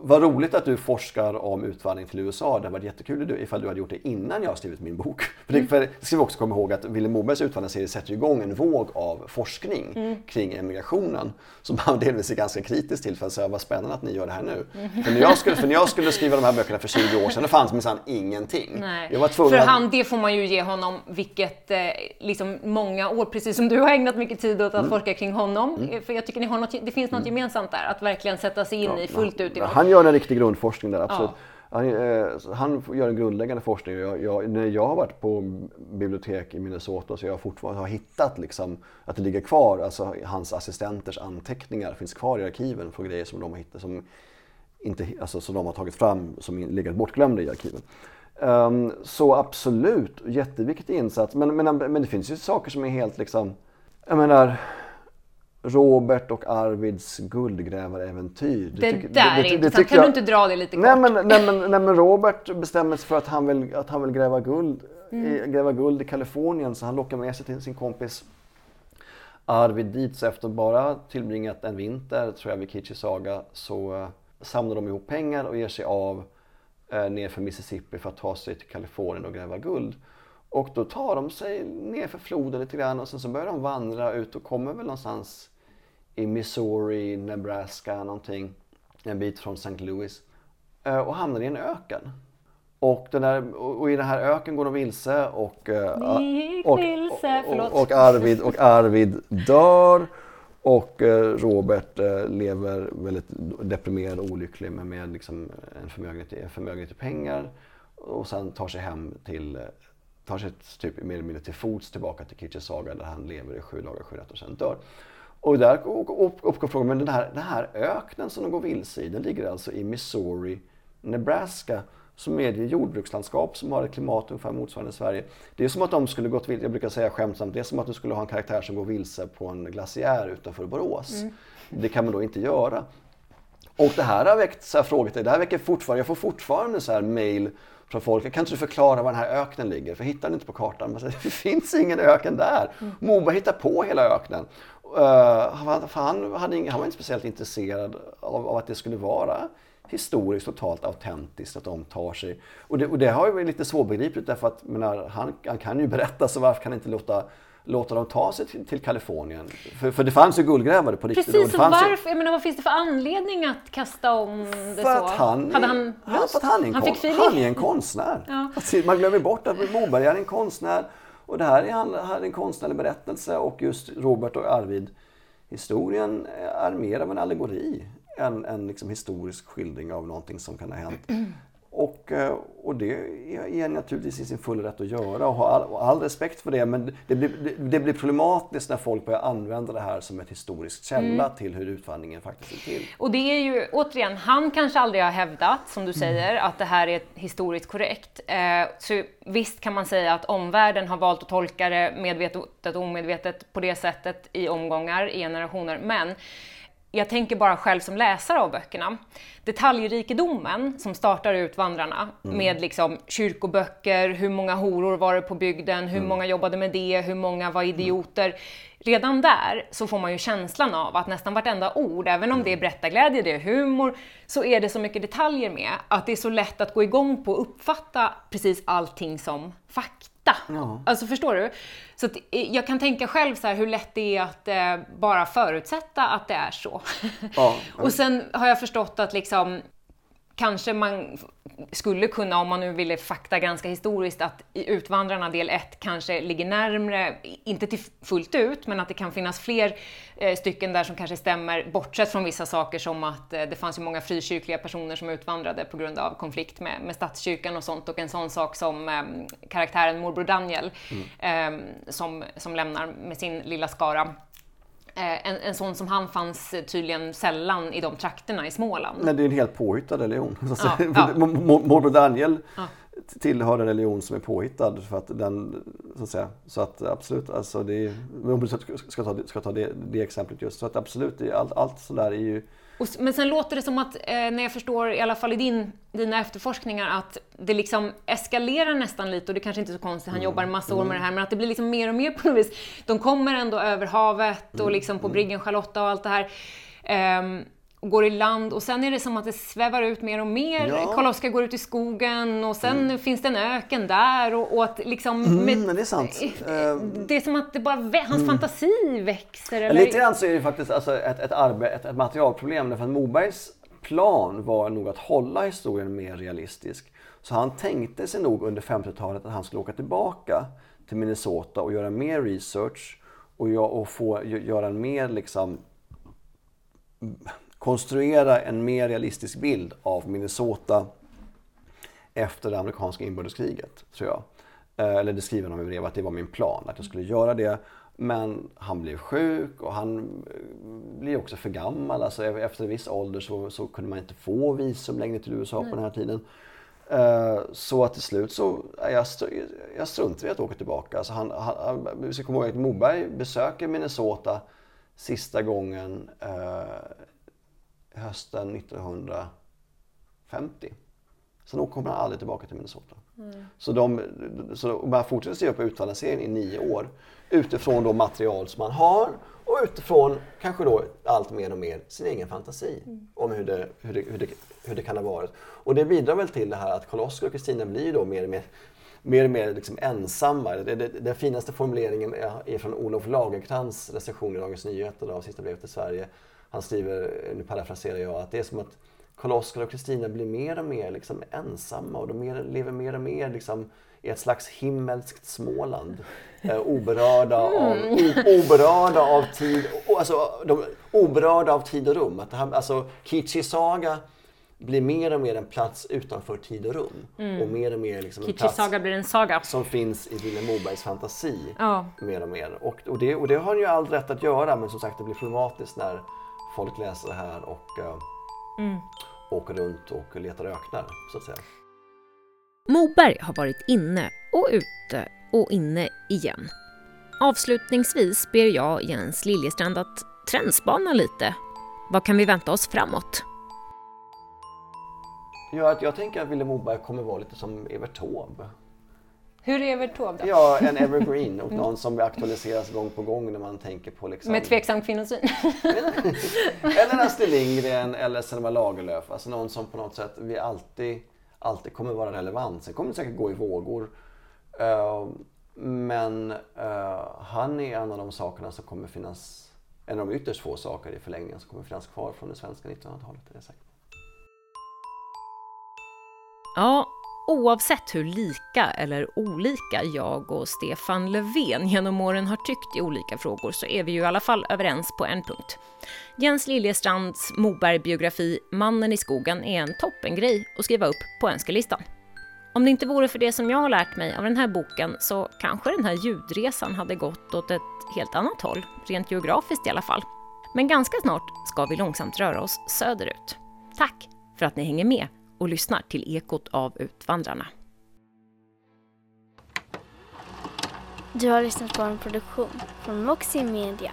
vad roligt att du forskar om utvandring till USA. Det hade varit jättekul ifall du hade gjort det innan jag skrivit min bok. För det, för det ska vi också komma ihåg att Vilhelm Mobergs utvandringsserie sätter igång en våg av forskning mm. kring emigrationen som man delvis är ganska kritisk till för att säga vad spännande att ni gör det här nu. Mm. För, när jag skulle, för när jag skulle skriva de här böckerna för 20 år sedan, det fanns minsann ingenting. Nej. Jag var tvungen för han, det får man ju ge honom, vilket eh, liksom många år, precis som du har ägnat mycket tid åt att mm. forska kring honom. Mm. För jag tycker ni har något, det finns något mm. gemensamt där, att verkligen sätta sig in ja, i fullt ut. I han gör en riktig grundforskning där, absolut. Ja. Han, eh, han, gör en grundläggande forskning. Jag, jag, när jag har varit på bibliotek i Minnesota så jag fortfarande har hittat liksom, att det ligger kvar, alltså hans assistenters anteckningar finns kvar i arkiven på grejer som de har hittat, som, inte, alltså, som de har tagit fram som legat bortglömda i arkiven. Um, så absolut, jätteviktig insats. Men, men, men det finns ju saker som är helt liksom, jag menar, Robert och Arvids guldgrävaräventyr. Det, det där det, det, är intressant. Kan jag... du inte dra det lite kort? Nej men, nej, men, nej, men Robert bestämmer sig för att han vill, att han vill gräva, guld, mm. i, gräva guld i Kalifornien så han lockar med sig till sin kompis Arvid dit. Så efter bara tillbringat en vinter, tror jag, vid Kitchisaga så uh, samlar de ihop pengar och ger sig av uh, ner för Mississippi för att ta sig till Kalifornien och gräva guld. Och då tar de sig ner för floden lite grann och sen så börjar de vandra ut och kommer väl någonstans i Missouri, Nebraska någonting. En bit från St. Louis. Eh, och hamnar i en öken. Och, den där, och i den här öken går de vilse och, eh, och, vilse, och, och, Arvid, och Arvid dör. Och eh, Robert lever väldigt deprimerad och olycklig men med liksom en förmögenhet, förmögenhet i pengar. Och sen tar sig hem till tar sig typ mer eller mindre till fots tillbaka till Kitchesaga där han lever i sju dagar, sju nätter och sen dör. Och där uppkom frågan, men den här, den här öknen som de går vilse i, den ligger alltså i Missouri, Nebraska, som är ett jordbrukslandskap som har ett klimat ungefär motsvarande Sverige. Det är som att de skulle gått vilse, jag brukar säga skämtsamt, det är som att du skulle ha en karaktär som går vilse på en glaciär utanför Borås. Mm. Det kan man då inte göra. Och det här har väckt så här frågor, det här väcker fortfarande, jag får fortfarande så här mail från folk. Kan inte du förklara var den här öknen ligger? För hittar den inte på kartan. Man säger, det finns ingen öken där. Mm. Moberg hittar på hela öknen. Uh, han, hade han var inte speciellt intresserad av, av, att det skulle vara historiskt totalt autentiskt att de tar sig. Och det, och det har ju lite svårbegripligt därför att menar, han, han kan ju berätta så varför kan han inte låta låta dem ta sig till, till Kalifornien. För, för det fanns ju guldgrävare på riktigt. Precis, och varför? Ju... Menar, vad finns det för anledning att kasta om det för så? Att han, Hade han, han, för att han, är en, han, kon, han är en konstnär. ja. alltså, man glömmer bort att Moberg är en konstnär. Och det här är, han, här är en konstnärlig berättelse och just Robert och Arvid historien eh, är mer av en allegori än en liksom historisk skildring av någonting som kan ha hänt. Och, eh, och det är naturligtvis i sin fulla rätt att göra och ha all, och all respekt för det. Men det blir, det, det, blir problematiskt när folk börjar använda det här som ett historiskt källa mm. till hur utvandringen faktiskt är till. Och det är ju återigen, han kanske aldrig har hävdat, som du säger, mm. att det här är historiskt korrekt. Eh, så visst kan man säga att omvärlden har valt att tolka det medvetet och omedvetet på det sättet i omgångar, i generationer. Men jag tänker bara själv som läsare av böckerna. Detaljrikedomen som startar ut vandrarna mm. med liksom kyrkoböcker, hur många horor var det på bygden, hur mm. många jobbade med det, hur många var idioter. Redan där så får man ju känslan av att nästan vartenda ord, även om det är berättarglädje, det är humor, så är det så mycket detaljer med att det är så lätt att gå igång på att uppfatta precis allting som fakta fatta. Ja. Alltså förstår du? Så att, eh, jag kan tänka själv så här, hur lätt det är att eh, bara förutsätta att det är så. Ja. och sen har jag förstått att liksom kanske man skulle kunna, om man nu ville fakta ganska historiskt, att i Utvandrarna del 1 kanske ligger närmre, inte till fullt ut, men att det kan finnas fler eh, stycken där som kanske stämmer, bortsett från vissa saker som att eh, det fanns ju många frikyrkliga personer som utvandrade på grund av konflikt med, med statskyrkan och sånt, och en sån sak som eh, karaktären morbror Daniel, mm. som, som lämnar med sin lilla skara Eh, en, en sån som han fanns tydligen sällan i de trakterna i Småland. Nej, det är en helt påhittad religion. Ja, ja. Morbror Daniel ja. tillhör en religion som är påhittad. För att den, så att säga, så att absolut, alltså det är, om du ska ta, ska ta det, det exemplet just. Så att absolut, allt, allt sådär är ju och, men sen låter det som att, eh, när jag förstår, i alla fall i din, dina efterforskningar, att det liksom eskalerar nästan lite och det kanske inte är så konstigt, han mm. jobbar en massa år med det här, men att det blir liksom mer och mer på något vis. De kommer ändå över havet och mm. liksom på mm. briggen Charlotta och allt det här. Um, och går i land och sen är det som att det svävar ut mer och mer. Ja. Karl-Oskar går ut i skogen och sen finns det en öken där och, och att liksom... Mm, det är sant. Eh, Det är som att det bara, hans fantasi växer. Eller? Lite grann så är det faktiskt alltså ett, ett, arbe, ett, ett materialproblem. Därför att Mobergs plan var nog att hålla historien mer realistisk. Så han tänkte sig nog under 50-talet att han skulle åka tillbaka till Minnesota och göra mer research och, och få gö- göra en mer liksom konstruera en mer realistisk bild av Minnesota efter det amerikanska inbördeskriget, tror jag. Eh, Eller det skriver han i brev att det var min plan, att jag skulle göra det. Men han blev sjuk och han eh, blev också för gammal. Alltså efter en viss ålder så, så kunde man inte få visum längre till USA på den här tiden. Eh, Så att till slut så, ja, jag, jag struntade i att åka tillbaka. Alltså han, han, vi ska komma ihåg att Moberg besöker Minnesota sista gången hösten 1950. Sen kommer han aldrig tillbaka till Minnesota. Så, de, så man fortsätter skriva på Utvandrarserien i nio år utifrån då material som man har och utifrån kanske då allt mer och mer sin egen fantasi om hur det, hur, det, hur, det, hur det kan ha varit. Och det bidrar väl till det här att Karl-Oskar och Kristina blir då mer och mer mer och mer liksom ensamma. Det, det, den finaste formuleringen är, är från Olof Lagercrantz recension i Dagens Nyheter av Sista brevet till Sverige. Han skriver, nu parafraserar jag, att det är som att Karl-Oskar och Kristina blir mer och mer liksom ensamma och de mer, lever mer och mer liksom i ett slags himmelskt Småland. Eh, oberörda, av, o, oberörda av tid, o, alltså, de, oberörda av tid och rum. Att det här, alltså, Kichi Saga blir mer och mer en plats utanför tid och rum. Och mer och mer liksom en plats saga blir en saga. som finns i Vilhelm Mobergs fantasi Ja. mer och mer. Och, och, det, och det har han ju all rätt att göra men som sagt det blir problematiskt när folk läser det här och uh, åker runt och letar öknar så att säga. Moberg har varit inne och ute och inne igen. Avslutningsvis ber jag Jens Liljestrand att trendspana lite. Vad kan vi vänta oss framåt? Ja, jag tänker att Vilhelm Moberg kommer vara lite som Evert Taube. Hur är Evert Taube då? Ja, en evergreen och någon som aktualiseras gång på gång när man tänker på liksom... Med tveksam kvinnosyn. Eller Astrid Lindgren eller Selma Lagerlöf. Alltså någon som på något sätt vi alltid, alltid kommer vara relevant. Sen kommer det säkert gå i vågor. Eh, men eh, han är en av de sakerna som kommer finnas, en av de ytterst få saker i förlängningen som kommer finnas kvar från det svenska 1900-talet. Är det säkert. Ja, oavsett hur lika eller olika jag och Stefan Löfven genom åren har tyckt i olika frågor så är vi ju i alla fall överens på en punkt. Jens Liljestrands Moberg-biografi Mannen i skogen är en toppengrej att skriva upp på önskelistan. Om det inte vore för det som jag har lärt mig av den här boken så kanske den här ljudresan hade gått åt ett helt annat håll, rent geografiskt i alla fall. Men ganska snart ska vi långsamt röra oss söderut. Tack för att ni hänger med och lyssnar till Ekot av Utvandrarna. Du har lyssnat på en produktion från Moxie Media.